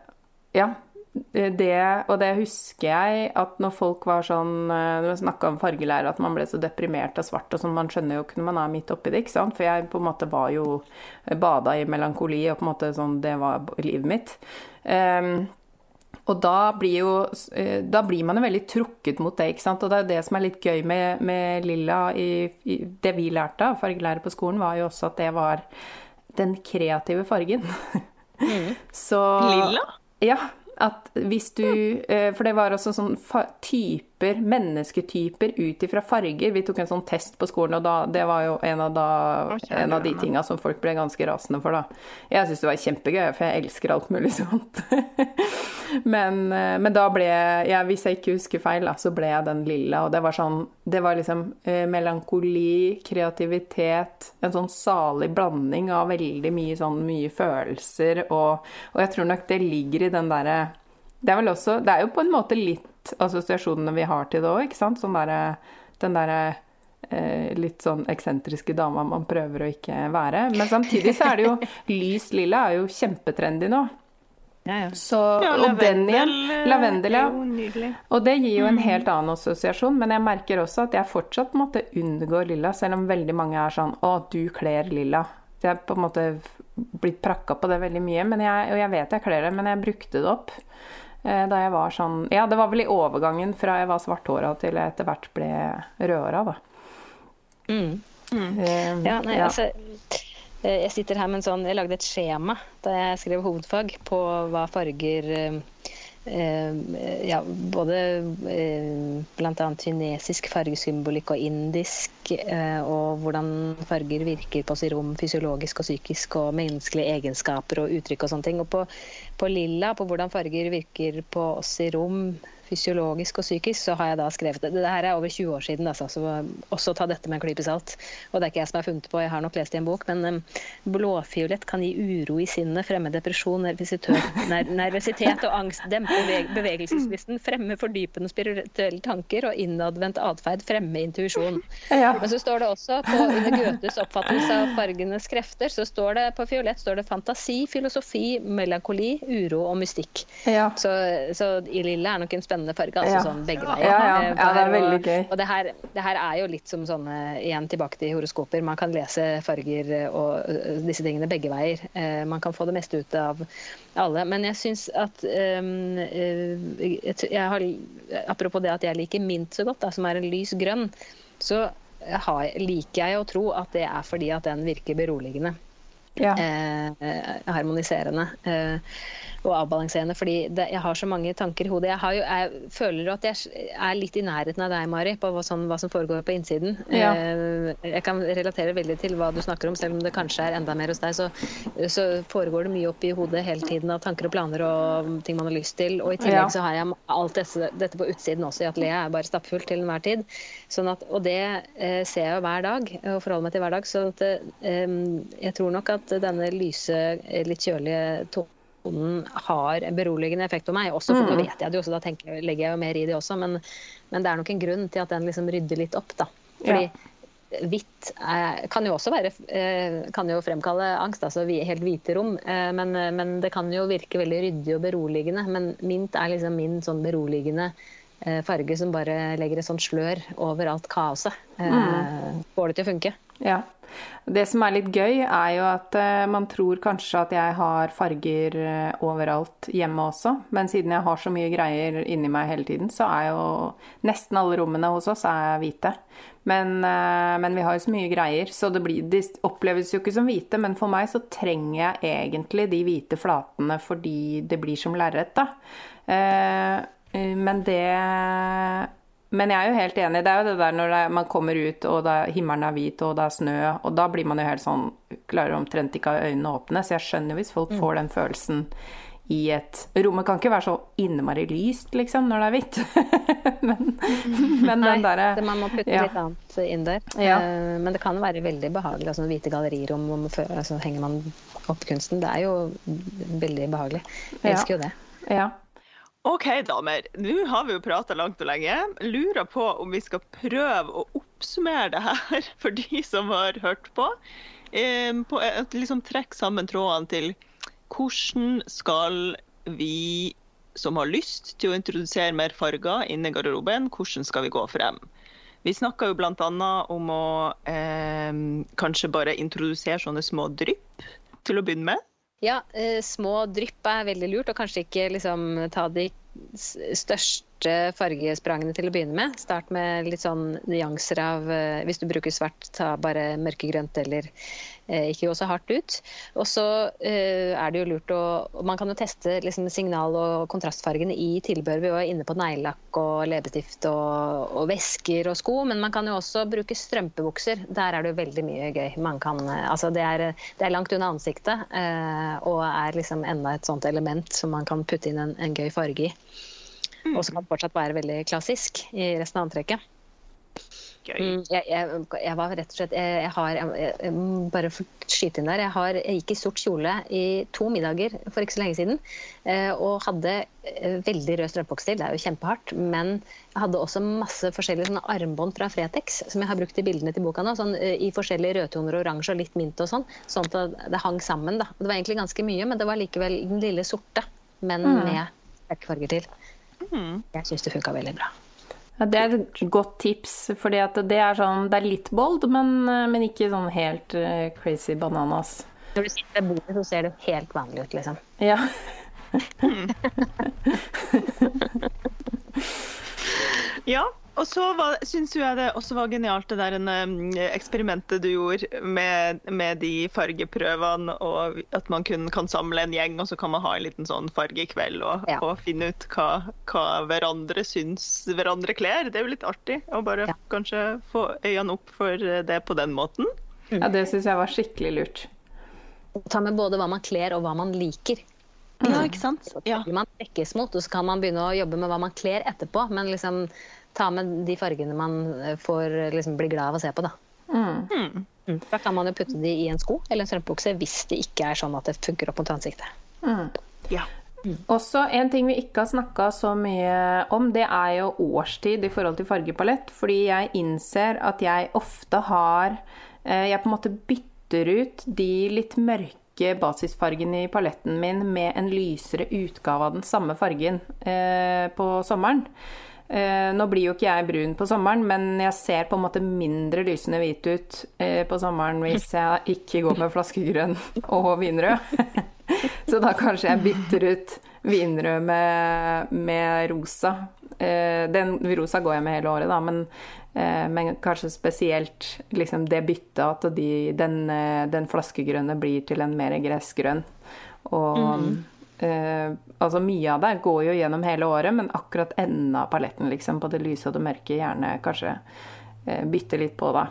Ja det, og det husker jeg at når folk var sånn Når vi snakka om fargelære, at man ble så deprimert og svart og sånn, man skjønner jo ikke når man er midt oppi det, ikke sant. For jeg på en måte var jo bada i melankoli, og på en måte sånn Det var livet mitt. Um, og da blir jo eh, Da blir man jo veldig trukket mot det, ikke sant. Og det er det som er litt gøy med, med lilla i, i, Det vi lærte av fargelære på skolen, var jo også at det var den kreative fargen. Mm. (laughs) Så Lilla? Ja at hvis du eh, For det var også sånn typer, mennesketyper ut ifra farger. Vi tok en sånn test på skolen, og da, det var jo en av, da, en av de tinga som folk ble ganske rasende for, da. Jeg syns det var kjempegøy, for jeg elsker alt mulig (laughs) sånt. men, eh, men, da ble jeg, hvis jeg ikke husker feil, da, så ble jeg den lilla. Og det var sånn Det var liksom eh, melankoli, kreativitet, en sånn salig blanding av veldig mye sånn mye følelser, og, og jeg tror nok det ligger i den derre det er vel også Det er jo på en måte litt assosiasjonene vi har til det òg, ikke sant? Sånn der, den derre eh, litt sånn eksentriske dama man prøver å ikke være. Men samtidig så er det jo (laughs) Lys lilla er jo kjempetrendy nå. Ja, ja. Så, ja, og lavendel, den igjen, lavendel, ja. Og det gir jo en mm. helt annen assosiasjon, men jeg merker også at jeg fortsatt måtte unngå lilla, selv om veldig mange er sånn Å, du kler lilla. Jeg har på en måte blitt prakka på det veldig mye, jeg, og jeg vet jeg kler det, men jeg brukte det opp. Eh, da jeg var sånn Ja, det var vel i overgangen fra jeg var svarthåra til jeg etter hvert ble rødhåra, da. Mm. Mm. Um, ja, nei, ja. altså Jeg sitter her med en sånn Jeg lagde et skjema da jeg skrev hovedfag på hva farger Eh, ja, både eh, bl.a. kinesisk fargesymbolikk og indisk, eh, og hvordan farger virker på oss i rom fysiologisk og psykisk, og menneskelige egenskaper og uttrykk og sånne ting. Og på, på lilla, på hvordan farger virker på oss i rom fysiologisk og psykisk, så har jeg da skrevet det. Dette er over 20 år siden, altså, så også ta dette med en klype salt. Og det er ikke jeg som har funnet på, jeg har nok lest i en bok, men um, blåfiolett kan gi uro i sinnet, fremme depresjon, nervøsitet og angst, dempe bevegelseslysten, fremme fordypende spirituelle tanker og innadvendt atferd, fremme intuisjon. Ja. Men så står det også på under Goethes oppfattelse av fargenes krefter, så står det på fiolett står det fantasi, filosofi, melankoli, uro og mystikk. Ja. Så, så i lilla er nok en spennende spennende farge. altså ja. sånn begge veier. Ja, ja. Eh, ja, det er veldig gøy. Og, og det, her, det, her, er jo litt som sånne, igjen tilbake til horoskoper, man kan lese farger og uh, disse tingene begge veier. Man kan få det meste ut av alle. Men jeg syns at um, jeg har, Apropos det at jeg liker mint så godt, da, som er en lys grønn, så har, liker jeg å tro at det er fordi at den virker beroligende. Ja. Eh, harmoniserende. Eh, og avbalanserende. Fordi det, jeg har så mange tanker i hodet. Jeg, jo, jeg, føler at jeg er litt i nærheten av deg, Mari, på hva, sånn, hva som foregår på innsiden. Ja. Eh, jeg kan relatere veldig til hva du snakker om, selv om det kanskje er enda mer hos deg. Så, så foregår det mye oppi hodet hele tiden av tanker og planer og ting man har lyst til. Og i tillegg Ja. så har jeg alt dette, dette på utsiden også. I atelieret er bare stappfullt til enhver tid. Sånn at, og det eh, ser jeg hver dag, og forholder meg til hver dag. Så at, eh, jeg tror nok at denne lyse, eh, litt kjølige tonen har en beroligende effekt på meg. Også, for nå vet jeg det jo, så da tenker, legger jeg jo mer i det også. Men, men det er nok en grunn til at den liksom rydder litt opp, da. Fordi hvitt er, kan jo også være eh, kan jo fremkalle angst, altså helt hvite rom. eh, Men, men det kan jo virke veldig ryddig og beroligende. Men mint er liksom min sånn beroligende eh, farge som bare legger et sånt slør over alt kaoset. Mm. Får det til å funke. Ja. Det som er litt gøy, er jo at eh, man tror kanskje at jeg har farger eh, overalt hjemme også, men siden jeg har så mye greier inni meg hele tiden, så er jo nesten alle rommene hos oss er hvite. Men, eh, men vi har jo så mye greier, så det, blir, de oppleves jo ikke som hvite. Men for meg så trenger jeg egentlig de hvite flatene fordi det blir som lerret, da. Eh, eh, men det men jeg er jo helt enig. Det er jo det der når man kommer ut og det, er- himmelen er hvit og det er snø, og da blir man jo helt sånn Klarer omtrent ikke å ha øynene åpne. Så jeg skjønner hvis folk får den følelsen i et Rommet kan ikke være så innmari lyst, liksom, når det er hvitt. (laughs) men, men den derre man må putte ja. litt annet inn der. Ja. Eh, Men det kan være veldig behagelig. Altså, hvite gallerirom, og altså, henger man opp kunsten. Det er jo veldig behagelig. Jeg Ja. elsker jo det. Ja. OK, damer. Nå har vi jo prata langt og lenge. Lurer på om vi skal prøve å oppsummere det her (laughs) for de som har hørt på. Eh, på liksom Trekke sammen trådene til hvordan skal vi som har lyst til å introdusere mer farger inni garderoben, hvordan skal vi gå frem? Vi snakka jo bl.a. om å eh, kanskje bare introdusere sånne små drypp til å begynne med. Ja, eh, små drypp er veldig lurt, og kanskje ikke liksom, ta de største fargesprangene til å begynne med. Start med litt sånn nyanser av eh, Hvis du bruker svart, ta bare mørkegrønt eller ikke gå så hardt ut. Og så eh, er det jo lurt å Man kan jo teste liksom, signal- og kontrastfargene i tilbehør. Vi var inne på neglelakk og leppestift og, og vesker og sko, men man kan jo også bruke strømpebukser. Der er det jo veldig mye gøy. Man kan, eh, altså det, er, det er langt unna ansiktet eh, og er liksom enda et sånt element som man kan putte inn en, en gøy farge i. Og som kan fortsatt være veldig klassisk i resten av antrekket. Gøy. Mm, jeg, jeg, jeg var rett og slett Jeg, jeg har jeg, Bare for skyte inn der. Jeg, har, gikk i sort kjole i to middager for ikke så lenge siden. eh, Og hadde eh, veldig rød strømpebukser. Det er jo kjempehardt. Men jeg hadde også masse forskjellige armbånd fra Fretex som jeg har brukt i bildene til boka nå. Sånn, eh, I forskjellige rødtoner, oransje og litt mint og sånn. Sånn at det hang sammen. da. Det var egentlig ganske mye, men det var likevel den lille sorte, men med sterke farger til. Mm. Jeg syns det funka veldig bra. Ja, det er et godt tips, for det er sånn Det er litt bold, men, men ikke sånn helt eh, crazy bananas. Når du sitter ved bordet, så ser det helt vanlig ut, liksom. Ja. (laughs) (laughs) Ja, og så syns jeg det også var genialt det der en, eksperimentet du gjorde med, med de fargeprøvene, og at man kun kan samle en gjeng, og så kan man ha en liten sånn fargekveld og, Ja. og finne ut hva, hva hverandre syns hverandre kler. Det er jo litt artig å bare Ja. kanskje få øynene opp for det på den måten. ja, det syns jeg var skikkelig lurt. Ta med både hva man kler og hva man liker. Ja, ikke sant? Ja. man trekkes mot, og så kan man begynne å jobbe med hva man kler etterpå. Men liksom ta med de fargene man eh, får liksom bli glad av å se på, da. Mm. Mm. Da kan man jo putte de i en sko eller en strømpebukse hvis det ikke er sånn at det funker opp mot ansiktet. Mm. ja. Også en ting vi ikke har snakka så mye om, det er jo årstid i forhold til fargepalett. Fordi jeg innser at jeg ofte har eh, Jeg på en måte bytter ut de litt mørke basisfargene i paletten min med en lysere utgave av den samme fargen eh, på sommeren. Eh, nå blir jo ikke jeg brun på sommeren, men jeg ser på en måte mindre lysende hvit ut eh, på sommeren hvis jeg ikke går med flaskegrønn (laughs) og vinrød. (laughs) Så da kanskje jeg bytter ut vinrød med, med rosa. eh, Den rosa går jeg med hele året, da, men, men kanskje spesielt liksom det byttet at de, den, den, flaskegrønne blir til en mer gressgrønn. Og mm. Eh, altså mye av det går jo gjennom hele året, men akkurat enden av paletten, liksom, på det lyse og det mørke, gjerne kanskje uh, bytte litt på, da.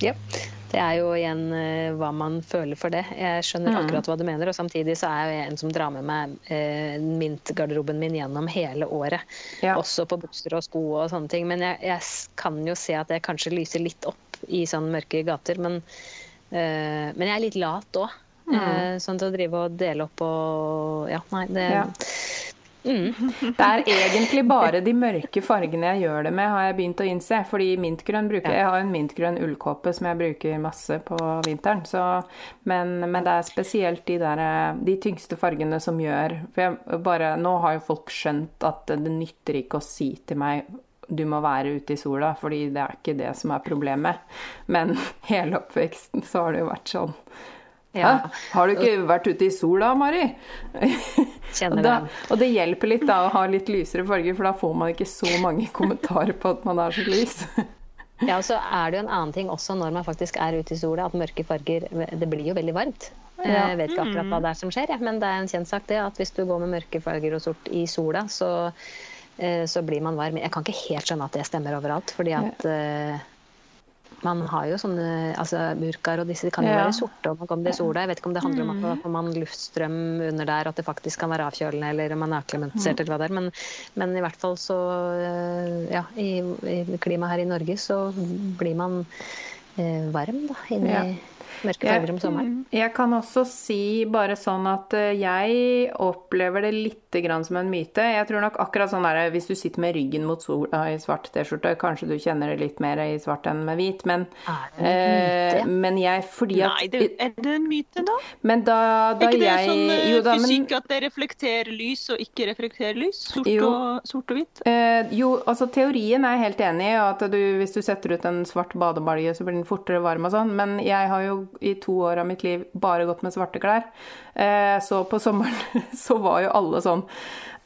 Ja. Det er jo igjen uh, hva man føler for det. Jeg skjønner mm. akkurat hva du mener. Og samtidig så er jeg en som drar med meg uh, mintgarderoben min gjennom hele året. Ja. Også på bukser og sko og sånne ting. Men jeg, jeg, kan jo se at jeg kanskje lyser litt opp i sånne mørke gater. Men, uh, men jeg er litt lat òg. Mm. sånn til å drive og dele opp og Ja, nei, det ja. Mm. (laughs) Det er egentlig bare de mørke fargene jeg gjør det med, har jeg begynt å innse. Fordi mintgrønn bruker Jeg har en mintgrønn ullkåpe som jeg bruker masse på vinteren. Så, men, men, det er spesielt de, der, de tyngste fargene som gjør bare, nå har jo folk skjønt at det nytter ikke å si til meg du må være ute i sola, fordi det er ikke det som er problemet. Men (laughs) hele oppveksten så har det jo vært sånn. Ja. Har du ikke vært ute i sola, Mari? Kjenner da, og det hjelper litt da å ha litt lysere farger, for da får man ikke så mange (laughs) kommentarer på at man er så lys. (laughs) ja, og så er det jo en annen ting også når man faktisk er ute i sola, at mørke farger Det blir jo veldig varmt. Jeg vet ikke akkurat hva det er som skjer, men det er en kjent sak det at hvis du går med mørke farger og sort i sola, så, eh, så blir man varm. Jeg kan ikke helt skjønne at det stemmer overalt, fordi at ja man har jo sånne altså burkaer og disse kan jo ja. være sorte og man kommer til sola. Jeg vet ikke om det handler om at man får man luftstrøm under der, at det faktisk kan være avkjølende eller om man er akklimatisert mm. eller hva det er. Men, men, i hvert fall så eh, Ja, i, i klimaet her i Norge så blir man eh, varm da, inni ja mørke farger om sommeren. Jeg kan også si bare sånn at eh, jeg opplever det litt som en myte. Jeg tror nok akkurat sånn der, Hvis du sitter med ryggen mot sola i svart T-skjorte, kanskje du kjenner det litt mer i svart enn med hvit, men, eh, men jeg fordi at Nei, det, er det en myte, da? Men da, da er ikke det sånn eh, jo, da, fysikk men, at det reflekterer lys og ikke reflekterer lys? Sort, jo, og, sort og, hvitt? Eh, jo, altså teorien er jeg helt enig i, at du, hvis du setter ut en svart badebalje, så blir den fortere varm og sånn, men jeg har jo i to år av mitt liv bare gått med svarte klær. Eh, så på sommeren (laughs) så var jo alle sånn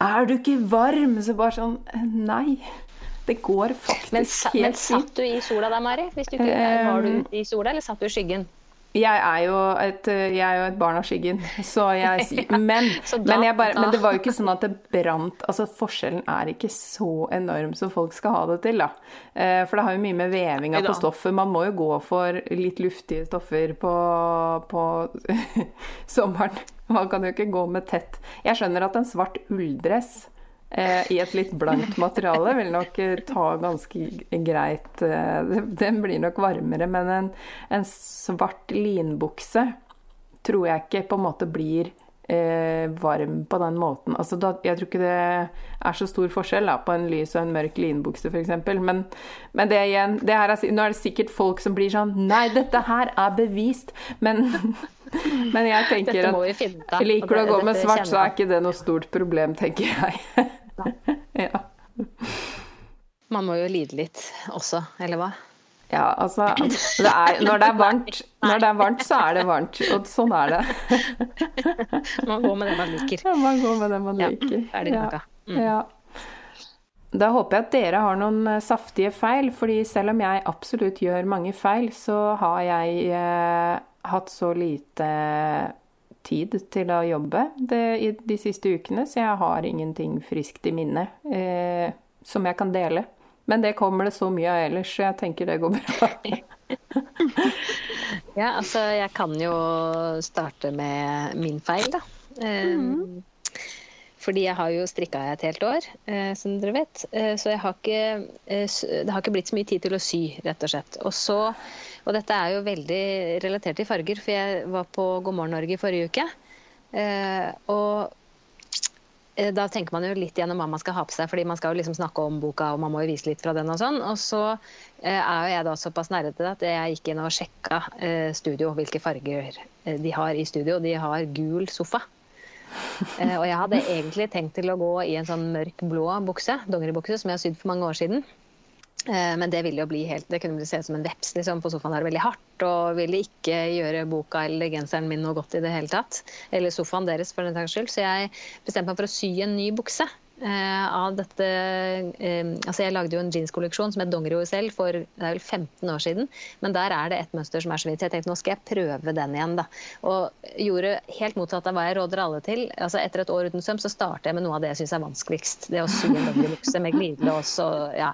Er du ikke varm? Så bare sånn Nei. Det går faktisk men, helt fint. Men satt du i sola da, Mari? Hvis du ikke, var du i sola, eller satt du i skyggen? Jeg er jo et, jeg er jo et barn av skyggen, (laughs) så jeg (laughs) men, men, bare, men, det var jo ikke sånn at det brant altså Forskjellen er ikke så enorm som folk skal ha det til, da. Eh, for det har jo mye med vevinga på stoffet. Man må jo gå for litt luftige stoffer på, på (laughs) sommeren. Man kan jo ikke gå med tett Jeg skjønner at en svart ulldress Eh, i et litt blankt materiale vil nok eh, ta ganske greit eh, (laughs) Den blir nok varmere, men en, en svart linbukse tror jeg ikke på en måte blir eh, varm på den måten. Altså, da, jeg tror ikke det er så stor forskjell da, på en lys og en mørk linbukse f.eks. Men, men det igjen det er, Nå er det sikkert folk som blir sånn Nei, dette her er bevist! Men, (laughs) men jeg tenker at liker du å gå med svart, så er ikke det noe stort problem, tenker jeg. (laughs) (laughs) ja. Man må jo lide litt også, eller hva? Ja, altså det er, når, det er varmt, når det er varmt, så er det varmt. Og sånn er det. (laughs) man går med det man liker. Ja, man går med det man liker. ja, det ja. Mm. ja. Da håper jeg at dere har noen eh, saftige feil, fordi selv om jeg absolutt gjør mange feil, så har jeg eh, hatt så lite tid til å jobbe det, i de siste ukene, så jeg har ingenting friskt i minne eh, som jeg kan dele. Men det kommer det så mye av ellers, så jeg tenker det går bra. (laughs) (laughs) ja, altså jeg kan jo starte med min feil, da. Eh, mm. Fordi jeg har jo strikka et helt år, eh, som dere vet. Eh, så har ikke, eh, det har ikke blitt så mye tid til å sy, rett og slett. Og så og dette er jo veldig relatert til farger, for jeg var på God morgen Norge i forrige uke. Eh, og eh, da tenker man jo litt gjennom hva man skal ha på seg, fordi man skal jo liksom snakke om boka og man må jo vise litt fra den og sånn. Og så eh, er jo jeg da såpass nærete at jeg gikk inn og sjekka studio, hvilke farger de har i studio. De har gul sofa. og jeg hadde egentlig tenkt til å gå i en sånn mørk blå bukse, dongeribukse, som jeg har sydd for mange år siden. Eh, men det ville jo bli helt, det kunne se ut som en veps liksom, på sofaen. der veldig hardt Og ville ikke gjøre boka eller genseren min noe godt i det hele tatt. Eller sofaen deres, for den saks skyld. Så jeg bestemte meg for å sy en ny bukse. Eh, av dette eh, altså Jeg lagde jo en jeanskolleksjon som het Dongeri OSL for det er vel 15 år siden. Men der er det et mønster som er så vidt. Jeg tenkte nå skal jeg prøve den igjen. da. Og gjorde helt motsatt av hva jeg råder alle til. Altså Etter et år uten søm så starter jeg med noe av det jeg syns er vanskeligst. Det å sy en dongeribukse med glidelås og ja,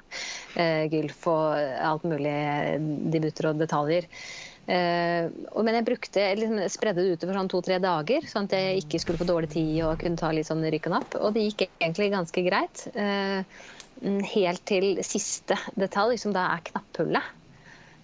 eh, gylf og alt mulig dibutter og detaljer. Uh, men jeg brukte, liksom, spredde det utover sånn to-tre dager, sånn at jeg ikke skulle få dårlig tid og kunne ta litt sånn rykk og napp. Og det gikk egentlig ganske greit. Uh, helt til siste detalj, som da er knapphullet.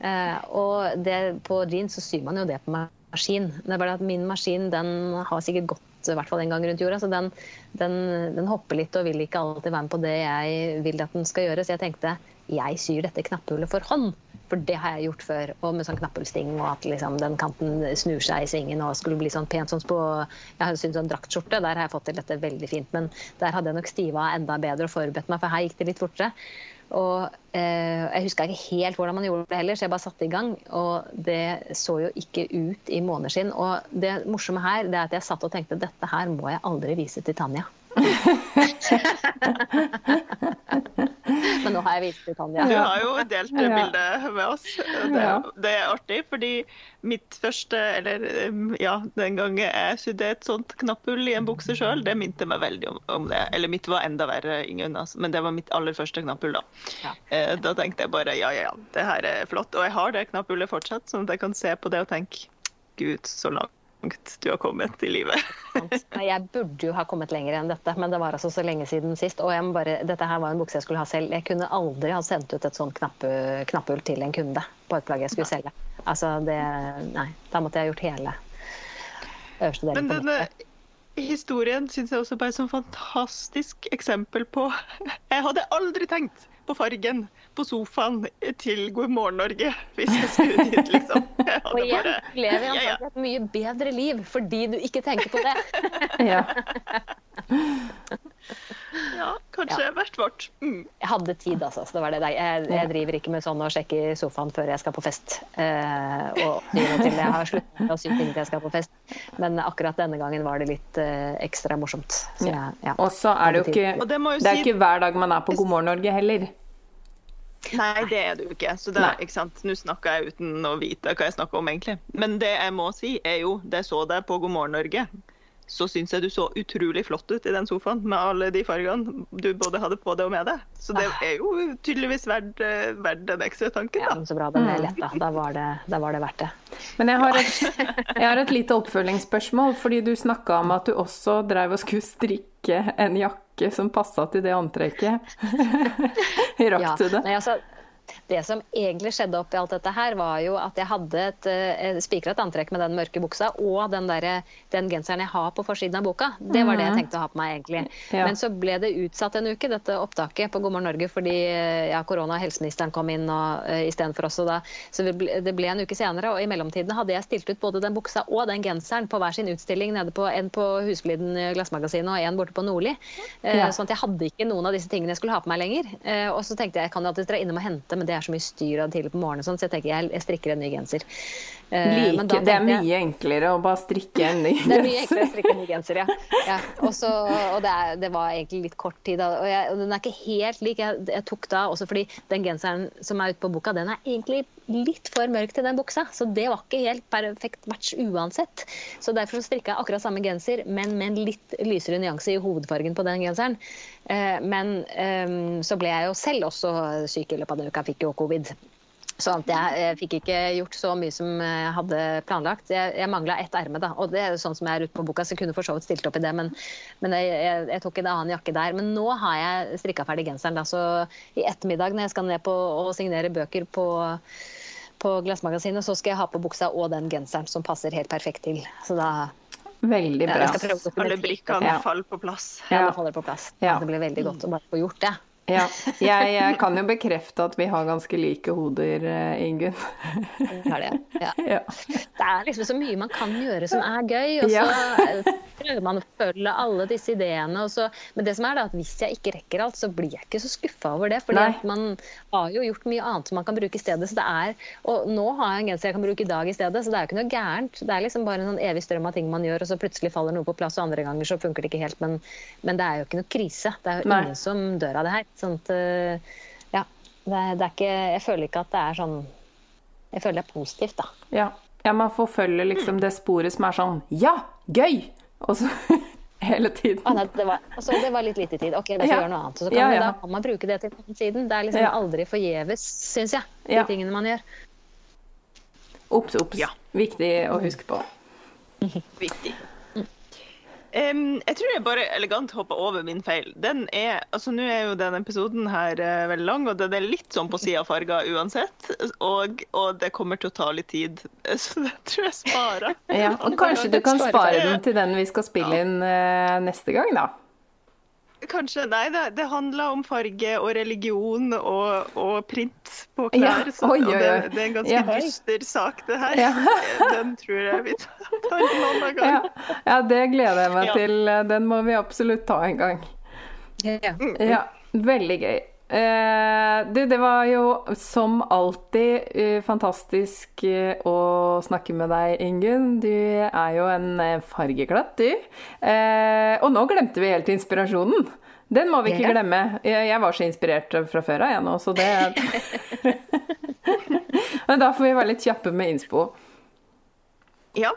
Uh, og det, på jeans så syr man jo det på maskin. Det er bare at min maskin den har sikkert gått i hvert fall en gang rundt jorda, så den, den, den, hopper litt og vil ikke alltid være med på det jeg vil at den skal gjøre. Så jeg tenkte jeg syr dette knapphullet for hånd. For det har jeg gjort før, og med sånn knapphullsting og at liksom, den kanten snur seg i svingen og skulle bli sånn pent sånn på Jeg syns sånn draktskjorte, der har jeg fått til dette veldig fint, men der hadde jeg nok stiva enda bedre og forberedt meg, for her gikk det litt fortere. Og eh, jeg huska ikke helt hvordan man gjorde det heller, så jeg bare satte i gang. Og det så jo ikke ut i måneskinn. Og det morsomme her det er at jeg satt og tenkte dette her må jeg aldri vise til Tanja. (laughs) Men nå har jeg vist det, Tanja. Du har jo delt det bildet med oss. Det, det, er artig, fordi mitt første, eller ja, den gangen jeg sydde et sånt knapphull i en bukse sjøl, det minte meg veldig om, om, det. Eller mitt var enda verre, Ingunn, altså. men det var mitt aller første knapphull da. Ja. Eh, da tenkte jeg bare ja, ja, ja, det her er flott. Og jeg har det knapphullet fortsatt, sånn at jeg kan se på det og tenke Gud, så langt langt du har kommet i livet. jeg burde jo ha kommet lenger enn dette, men det var altså så lenge siden sist. Og bare, dette her var en bukse jeg skulle ha selv. Jeg kunne aldri ha sendt ut et sånt knappe, knappehull til en kunde på et plagg jeg skulle selge. Altså det Nei, da måtte jeg ha gjort hele øverste delen. Men denne historien syns jeg også bare er et fantastisk eksempel på (laughs) Jeg hadde aldri tenkt på fargen på sofaen til God morgen Norge hvis jeg skulle dit, liksom. Og igjen bare, lever antakelig ja, ja. et mye bedre liv fordi du ikke tenker på det. (laughs) ja. (laughs) ja, kanskje ja. hvert vårt. Mm. Jeg hadde tid, altså. Så det var det jeg, jeg, driver ikke med sånn å sjekke sofaen før jeg skal på fest. Eh, og til jeg har sluttet med å sy ting til jeg skal på fest. Men akkurat denne gangen var det litt eh, ekstra morsomt. Så jeg, og så er det jo ikke Det, det er ikke hver dag man er på God morgen Norge heller. Nei, det er det jo ikke. Så det, ikke sant? Nå snakker jeg uten å vite hva jeg snakker om, egentlig. Men det jeg må si, er jo det jeg så deg på God morgen Norge. Så syns jeg du så utrolig flott ut i den sofaen med alle de fargene du både hadde på deg og med deg. Så det ah. er jo tydeligvis verdt, eh, verdt den ekstra tanken, da. Ja, så bra. Den er lett, da. Da var det, da var det verdt det. Men jeg har, et, (laughs) jeg har et lite oppfølgingsspørsmål, fordi du snakka om at du også dreiv og skulle strikke en jakke som passa til det antrekket. (laughs) Rakk ja, du det? Nei, altså, det som egentlig skjedde oppi alt dette her, var jo at jeg hadde et, uh, spikret antrekk med den mørke buksa og den, der, den, genseren jeg har på forsiden av boka. Det var det jeg mm. tenkte å ha på meg, egentlig. Ja. Men så ble det utsatt en uke, dette opptaket på God morgen Norge, fordi ja, korona og helseministeren kom inn og, uh, istedenfor oss. Da. Så det ble, det ble, en uke senere, og i mellomtiden hadde jeg stilt ut både den buksa og den genseren på hver sin utstilling, nede på, en på Husfliden glassmagasin og en borte på Nordli. Uh, ja. Sånn at jeg hadde ikke noen av disse tingene jeg skulle ha på meg lenger. Uh, og så tenkte jeg jeg kan jo alltid dra innom og hente, men det er så mye styr av tidlig på morgenen, sånn, så jeg tenker jeg, jeg strikker en ny genser. Eh, da, det er mye jeg, enklere å bare strikke en ny genser. Det er mye enklere å strikke en ny genser, ja. (laughs) ja. Også, og det, er, det, var egentlig litt kort tid. Og, jeg, og den er ikke helt lik. Jeg, jeg, tok da også fordi den genseren som er ute på boka, den er egentlig litt for mørk til den buksa. Så det var ikke helt perfekt match uansett. Så derfor så strikka jeg akkurat samme genser, men med en litt lysere nyanse i hovedfargen på den genseren. Eh, men ehm, så ble jeg jo selv også syk i løpet av den uka. Fikk jo covid. Så jeg, jeg, fikk ikke gjort så mye som jeg hadde planlagt. Jeg, jeg mangla ett erme, da. Og det er sånn som jeg er ute på boka, så jeg kunne for så vidt stilt opp i det. Men, men jeg, jeg, tok en annen jakke der. Men nå har jeg strikka ferdig genseren, da. Så i ettermiddag når jeg skal ned på og signere bøker på, på Glassmagasinet, så skal jeg ha på buksa og den genseren som passer helt perfekt til. Så da Veldig bra. Alle brikkene ja. faller på plass. Ja, det faller på plass. Ja. Det blir veldig godt å bare få gjort det. Ja. Jeg, jeg, kan jo bekrefte at vi har ganske like hoder, eh, Ingunn. Har det, ja. (laughs) Ja. Det er liksom så mye man kan gjøre som er gøy, og så Ja. prøver man å følge alle disse ideene. Og så, men det som er da, at hvis jeg ikke rekker alt, så blir jeg ikke så skuffa over det. fordi man har jo gjort mye annet som man kan bruke i stedet. Så det er, og nå har jeg en genser jeg kan bruke i dag i stedet, så det er jo ikke noe gærent. Det er liksom bare en sånn evig strøm av ting man gjør, og så plutselig faller noe på plass, og andre ganger så funker det ikke helt. Men, men det er jo ikke noe krise. Det er jo Nei. ingen som dør av det her. Sånn at, øh, ja, det, er- det er ikke, jeg føler ikke at det er sånn Jeg føler det er positivt, da. Ja. ja, man forfølger liksom det sporet som er sånn Ja, gøy! Og så (laughs) hele tiden. Ah, nei, det, var, altså, det var litt lite tid. Ok, da får jeg Ja. gjøre noe annet. Så kan, Ja, ja. Da kan man bruke det til den siden. Det er liksom Ja. aldri forgjeves, syns jeg, de Ja. tingene man gjør. Ops, ops. Ja. Viktig å huske på. Viktig. Em, jeg tror jeg bare elegant hoppa over min feil. Den er, altså Nå er jo den episoden her uh, veldig lang, og den er litt sånn på sida av farga uansett. Og, og det kommer til å ta litt tid, (laughs) så det tror jeg sparer. Ja, og kanskje du kan spare den til den vi skal spille inn uh, neste gang, da. Kanskje, nei, det, det handler om farge og religion og, og print på Ja, klær. så, oi, oi, oi, det, det er en ganske Ja. dyster sak, det her. Ja. (laughs) Den tror jeg vi tar en annen gang. Ja, ja det gleder jeg meg Ja. til. Den må vi absolutt ta en gang. Ja. Ja, veldig gøy. Eh, du, det var jo som alltid eh, fantastisk eh, å snakke med deg, Ingunn. Du er jo en fargeklatt, du. Eh, og nå glemte vi helt inspirasjonen. Den må vi ikke Ja. glemme. Jeg, jeg var så inspirert fra før av, jeg nå, så det (laughs) Men da får vi være litt kjappe med innspo. Ja.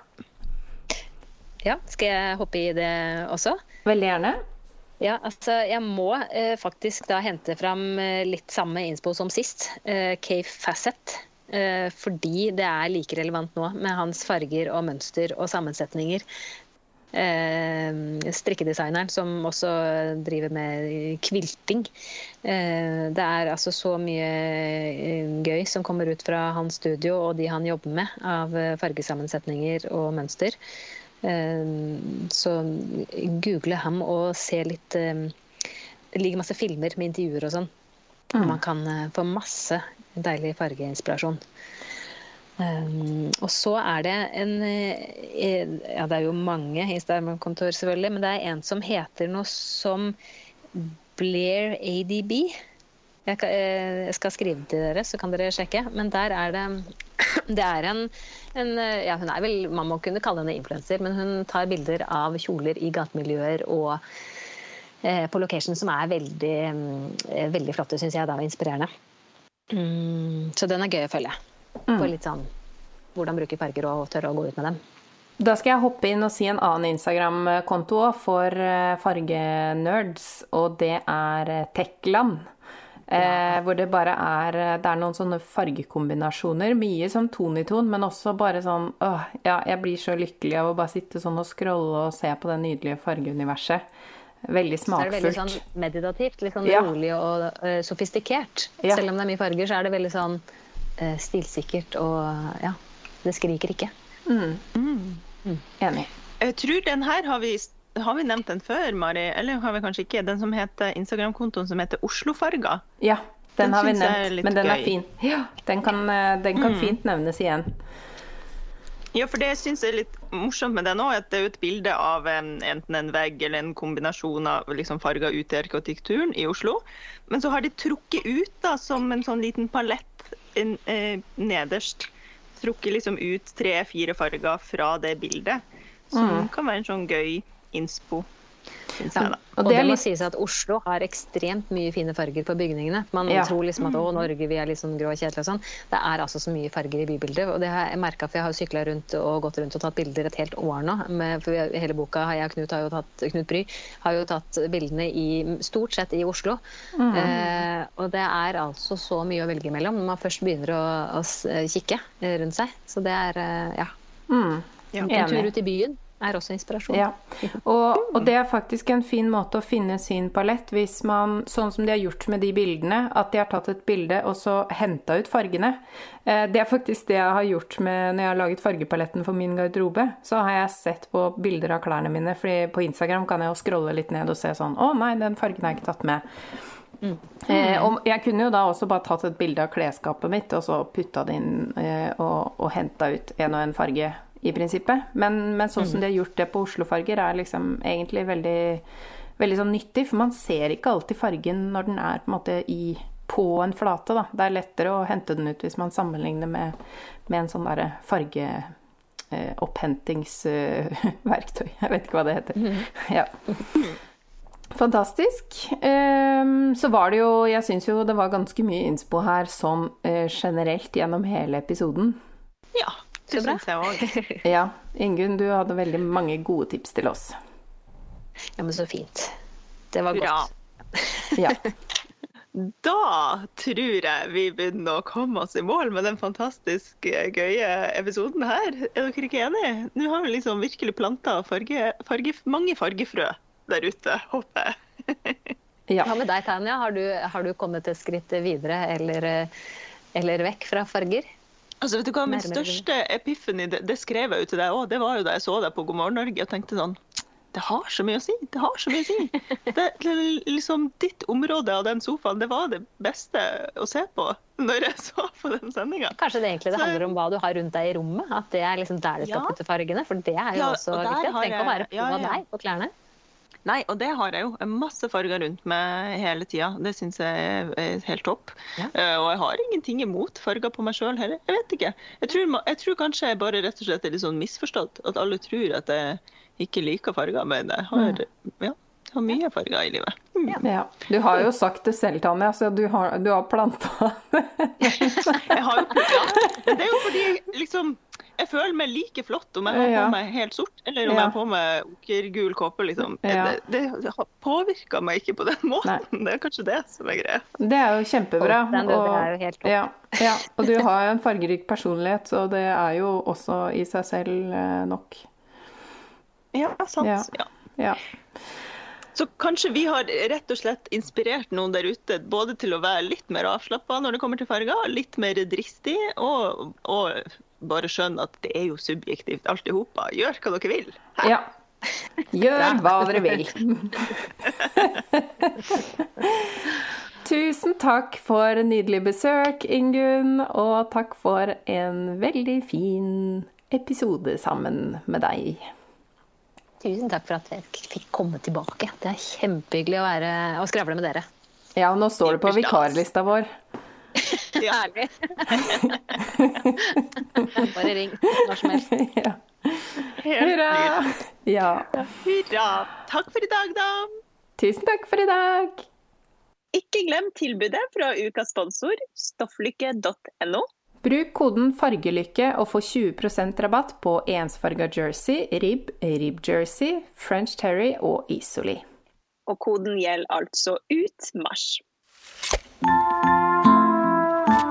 ja. Skal jeg hoppe i det også? Veldig gjerne. Ja, altså jeg må eh, faktisk da hente fram eh, litt samme innspo som sist. Eh, Cave Facet. Eh, fordi det er like relevant nå med hans farger og mønster og sammensetninger. Eh, strikkedesigneren som også driver med kvilting. Eh, det er altså så mye eh, gøy som kommer ut fra hans studio og de han jobber med av fargesammensetninger og mønster. Eh, Så google ham og se litt eh, Det ligger masse filmer med intervjuer og sånn. Mm. man kan eh, få masse deilig fargeinspirasjon. Um, og så er det en eh, Ja, det er jo mange Instagram-kontor, selvfølgelig, men det er en som heter noe som Blair ADB. Jeg, eh, jeg skal skrive til dere, så kan dere sjekke. Men der er det (clears throat) Det er en, en eh, Ja, hun er vel Man må kunne kalle henne influenser, men hun tar bilder av kjoler i gatemiljøer og eh, på location som er veldig, mm, eh, veldig flotte, syns jeg. Da, og inspirerende. Mm, så den er gøy å følge. På litt sånn hvordan bruke farger og tørre å gå ut med dem. Da skal jeg hoppe inn og si en annen Instagram-konto for fargenerds, og det er Tekland. Eh, hvor det bare er eh, Det er noen sånne fargekombinasjoner. Mye sånn ton i ton, men også bare sånn åh, ja, jeg blir så lykkelig av å bare sitte sånn og scrolle og se på det nydelige fargeuniverset. Veldig smakfullt. Så er det veldig sånn meditativt, litt sånn Ja. rolig og uh, sofistikert. Ja. Selv om det er mye farger, så er det veldig sånn uh, stilsikkert og ja, det skriker ikke. Enig. Jeg tror den her har vi, har vi nevnt den før, Mari? Eller har vi kanskje ikke? Den som heter Instagram-kontoen som heter Oslofarga. Ja, den, Den har vi nevnt, men den er gøy. fin. Ja, den kan, eh, den kan Mm. fint nevnes igjen. Ja, for det jeg er litt morsomt med den òg, at det er jo et bilde av enten en vegg eller en kombinasjon av liksom, farger ute i arkitekturen i Oslo. Men så har de trukket ut da, som en sånn liten palett en, eh, nederst. Trukket liksom ut tre-fire farger fra det bildet. Som kan være en sånn gøy innspo. Ja. Og, det det, må litt- sies at Oslo har ekstremt mye fine farger på bygningene. Man Ja. tror liksom at å, Norge vi er litt sånn grå og kjedelig og sånn. Det er altså så mye farger i bybildet. Og det har jeg merka, for jeg har sykla rundt og gått rundt og tatt bilder et helt år nå. Med, for hele boka har jeg og Knut, har jo tatt, Knut Bry har jo tatt bildene i, stort sett i Oslo. Eh, og det er altså så mye å velge mellom når man først begynner å, å kikke rundt seg. Så det er eh, ja. Mm. Ja. En tur ut i byen er også inspirasjon. Ja, (laughs) og, og det er faktisk en fin måte å finne sin palett hvis man, sånn som de har gjort med de bildene, at de har tatt et bilde og så henta ut fargene. Eh, Det er faktisk det jeg har gjort med når jeg har laget fargepaletten for min garderobe. Så har jeg sett på bilder av klærne mine, fordi på Instagram kan jeg jo scrolle litt ned og se sånn Å nei, den fargen har jeg ikke tatt med. Mm. Eh, og jeg kunne jo da også bare tatt et bilde av klesskapet mitt og så putta det inn eh, og, og henta ut en og en farge, i prinsippet. Men, men sånn som de har gjort det på Oslo-farger, er liksom egentlig veldig, veldig sånn nyttig. For man ser ikke alltid fargen når den er på en måte i på en flate, da. Det er lettere å hente den ut hvis man sammenligner med, med en sånn derre farge eh, opphentingsverktøy. (laughs) Jeg vet ikke hva det heter. Mm. (laughs) Ja. Fantastisk. Um, så var det jo Jeg syns jo det var ganske mye innspo her sånn uh, generelt gjennom hele episoden. Ja, det syns jeg òg. (laughs) ja. Ingunn, du hadde veldig mange gode tips til oss. Ja, men så fint. Det var Bra. godt. ja. (laughs) Da tror jeg vi begynner å komme oss i mål med den fantastisk gøye episoden her. Er dere ikke enige? Nå har vi liksom virkelig planta farge, farge, mange fargefrø der ute, håper jeg. (laughs) ja. Hva med deg, Tanja? Har du, har du kommet et skritt videre eller, eller, vekk fra farger? Altså, vet du hva, Min største epiphany, det, det skrev jeg jo til deg òg, det var jo da jeg så deg på God morgen Norge og tenkte sånn det har så mye å si. Det har så mye å si. (laughs) Det, liksom, ditt område av den sofaen, det var det beste å se på når jeg så på den sendinga. Kanskje det egentlig det handler om hva du har rundt deg i rommet? At det er liksom der det skal ja. putte fargene? For det er jo ja, også viktig. Tenk å være på ja, ja. deg på klærne. Nei, og det har jeg jo. Masse farger rundt meg hele tida. Det syns jeg er helt topp. Ja. Uh, og jeg har ingenting imot farger på meg sjøl heller. Jeg vet ikke. Jeg tror, jeg tror, kanskje jeg bare rett og slett er litt sånn misforstått. At alle tror at jeg ikke liker farger, men jeg har, mm. ja, har mye farger i livet. Mm. Ja. Du har jo sagt det selv, Tanja, så du har, du har planta (laughs) Jeg har jo planta. Det er jo fordi liksom jeg føler meg like flott om jeg har på meg helt sort, eller om ja. jeg har på meg okergul kåpe. Liksom. Ja. Det, det, påvirker meg ikke på den måten. Nei. Det er kanskje det som er greia. Det er jo kjempebra. Og, og, ja, ja, og du har jo en fargerik personlighet, så det er jo også i seg selv eh, nok. Ja, sant. Ja. ja. Så kanskje vi har rett og slett inspirert noen der ute både til å være litt mer avslappa når det kommer til farger, litt mer dristig, og, og, bare skjønne at det er jo subjektivt alt i hop. Gjør hva dere vil. Hæ? Ja. Gjør hva dere vil. (laughs) Tusen takk for nydelig besøk, Ingunn, og takk for en veldig fin episode sammen med deg. Tusen takk for at jeg fikk komme tilbake. Det er kjempehyggelig å, være, å skravle med dere. Ja, nå står det på vikarlista vår. (laughs) Herlig. (laughs) Bare ring når som helst. (laughs) Ja. Hurra! Ja. Hurra. Takk for i dag, da. Tusen takk for i dag. Ikke glem tilbudet fra ukas sponsor, stofflykke.no. Bruk koden fargelykke og få 20% rabatt på ensfarga jersey, rib, rib-jersey, French terry og isoli. Og koden gjelder altså ut mars.